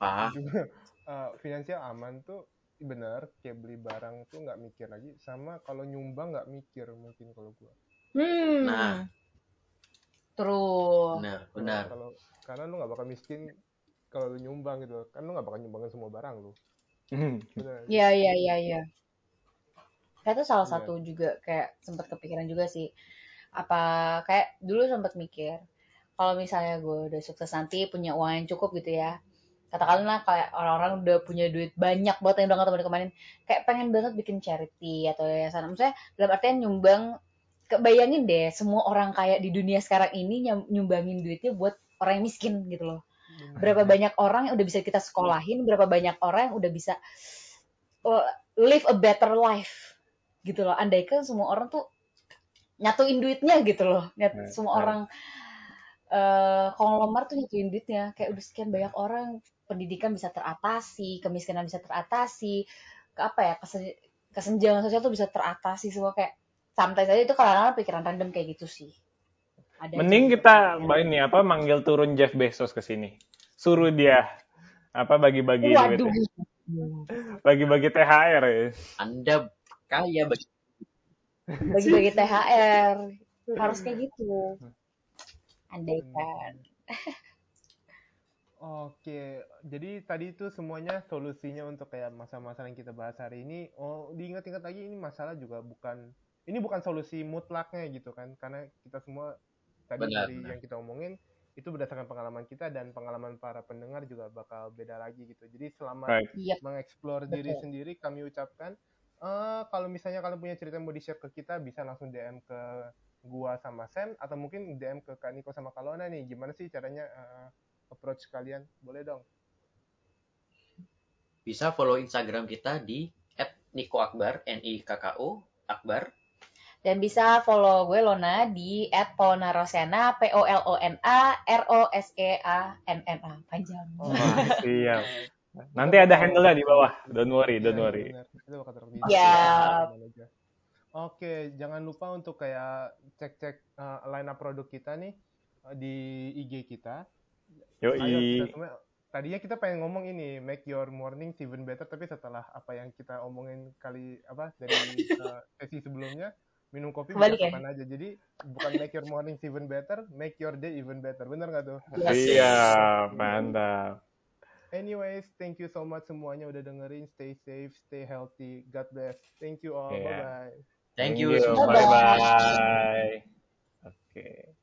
Speaker 2: apa?
Speaker 4: juga [laughs] eh, finansial aman tuh bener kayak beli barang tuh nggak mikir lagi sama kalau nyumbang nggak mikir mungkin kalau gue
Speaker 1: Hmm.
Speaker 2: Nah.
Speaker 1: True.
Speaker 2: Benar,
Speaker 4: Kalau-
Speaker 2: benar.
Speaker 4: kalau karena lu nggak bakal miskin kalau lu nyumbang gitu kan lu nggak bakal nyumbangin semua barang lu
Speaker 3: Hmm.
Speaker 1: Iya, iya, iya, iya. Kayak itu salah
Speaker 4: Iya.
Speaker 1: satu juga kayak sempat kepikiran juga sih. Apa kayak dulu sempat mikir kalau misalnya gue udah sukses nanti punya uang yang cukup gitu ya. Katakanlah kayak orang-orang udah punya duit banyak banget yang udah temen kemarin kayak pengen banget bikin charity atau yayasan. Maksudnya dalam artian nyumbang kebayangin deh semua orang kaya di dunia sekarang ini nyumbangin duitnya buat orang yang miskin gitu loh berapa banyak orang yang udah bisa kita sekolahin, berapa banyak orang yang udah bisa uh, live a better life gitu loh. Andaikan semua orang tuh nyatuin duitnya gitu loh. Nyat,
Speaker 3: Right,
Speaker 1: semua
Speaker 3: right.
Speaker 1: orang eh konglomer tuh nyatuin duitnya. Kayak udah sekian banyak orang pendidikan bisa teratasi, kemiskinan bisa teratasi, ke apa ya kesen- kesenjangan sosial tuh bisa teratasi semua kayak santai saja itu kadang-kadang pikiran random kayak gitu sih. Ada
Speaker 3: Mending
Speaker 1: gitu
Speaker 3: kita
Speaker 1: pikiran.
Speaker 3: ini apa manggil turun Jeff Bezos ke sini. Suruh dia apa bagi-bagi
Speaker 1: Waduh.
Speaker 3: Bagi-bagi THR ya.
Speaker 2: Anda kaya bagi
Speaker 1: bagi-bagi THR harus kayak gitu andaikan [laughs]
Speaker 4: Oke, jadi tadi itu semuanya solusinya untuk kayak masalah-masalah yang kita bahas hari ini. Oh, diingat-ingat lagi ini masalah juga bukan ini bukan solusi mutlaknya gitu kan, karena kita semua tadi
Speaker 2: Benar,
Speaker 4: dari
Speaker 2: benar.
Speaker 4: yang kita omongin itu berdasarkan pengalaman kita dan pengalaman para pendengar juga bakal beda lagi gitu. Jadi selama
Speaker 3: Right.
Speaker 1: Yep.
Speaker 4: mengeksplor diri
Speaker 1: Betul.
Speaker 4: sendiri kami ucapkan eh kalau misalnya kalian punya cerita yang mau di share ke kita bisa langsung DM ke gua sama Sam atau mungkin DM ke Kak Niko sama Kalona nih. Gimana sih caranya eh, approach kalian? Boleh dong.
Speaker 2: Bisa follow Instagram kita di @nikoakbar N I K K O Akbar.
Speaker 1: Dan bisa follow gue Lona di @polnarosena P O L O N A R O S E A N N A. Panjang.
Speaker 4: Oh,
Speaker 3: Wah, [laughs] siap. Nanti ada handle-nya di bawah. Don't worry, don't
Speaker 4: Iya,
Speaker 3: worry.
Speaker 4: benar. Itu bakal terlibat.
Speaker 1: Yap.
Speaker 4: Aja. Oke, jangan lupa untuk kayak cek-cek uh, line up produk kita nih uh, di IG kita. Ayo, kita
Speaker 3: Yoi.
Speaker 4: semua, tadinya kita pengen ngomong ini make your morning even better, tapi setelah apa yang kita omongin kali apa dari uh, sesi sebelumnya minum kopi bisa
Speaker 1: ya?
Speaker 4: kapan aja. Jadi bukan make your morning even better, make your day even better. Bener nggak tuh?
Speaker 1: Yes.
Speaker 3: Iya, mantap.
Speaker 4: Anyways, thank you so much semuanya udah dengerin. Stay safe, stay healthy. God bless. Thank you all.
Speaker 3: Yeah.
Speaker 4: Bye bye.
Speaker 2: thank you semua
Speaker 3: Bye bye. Oke.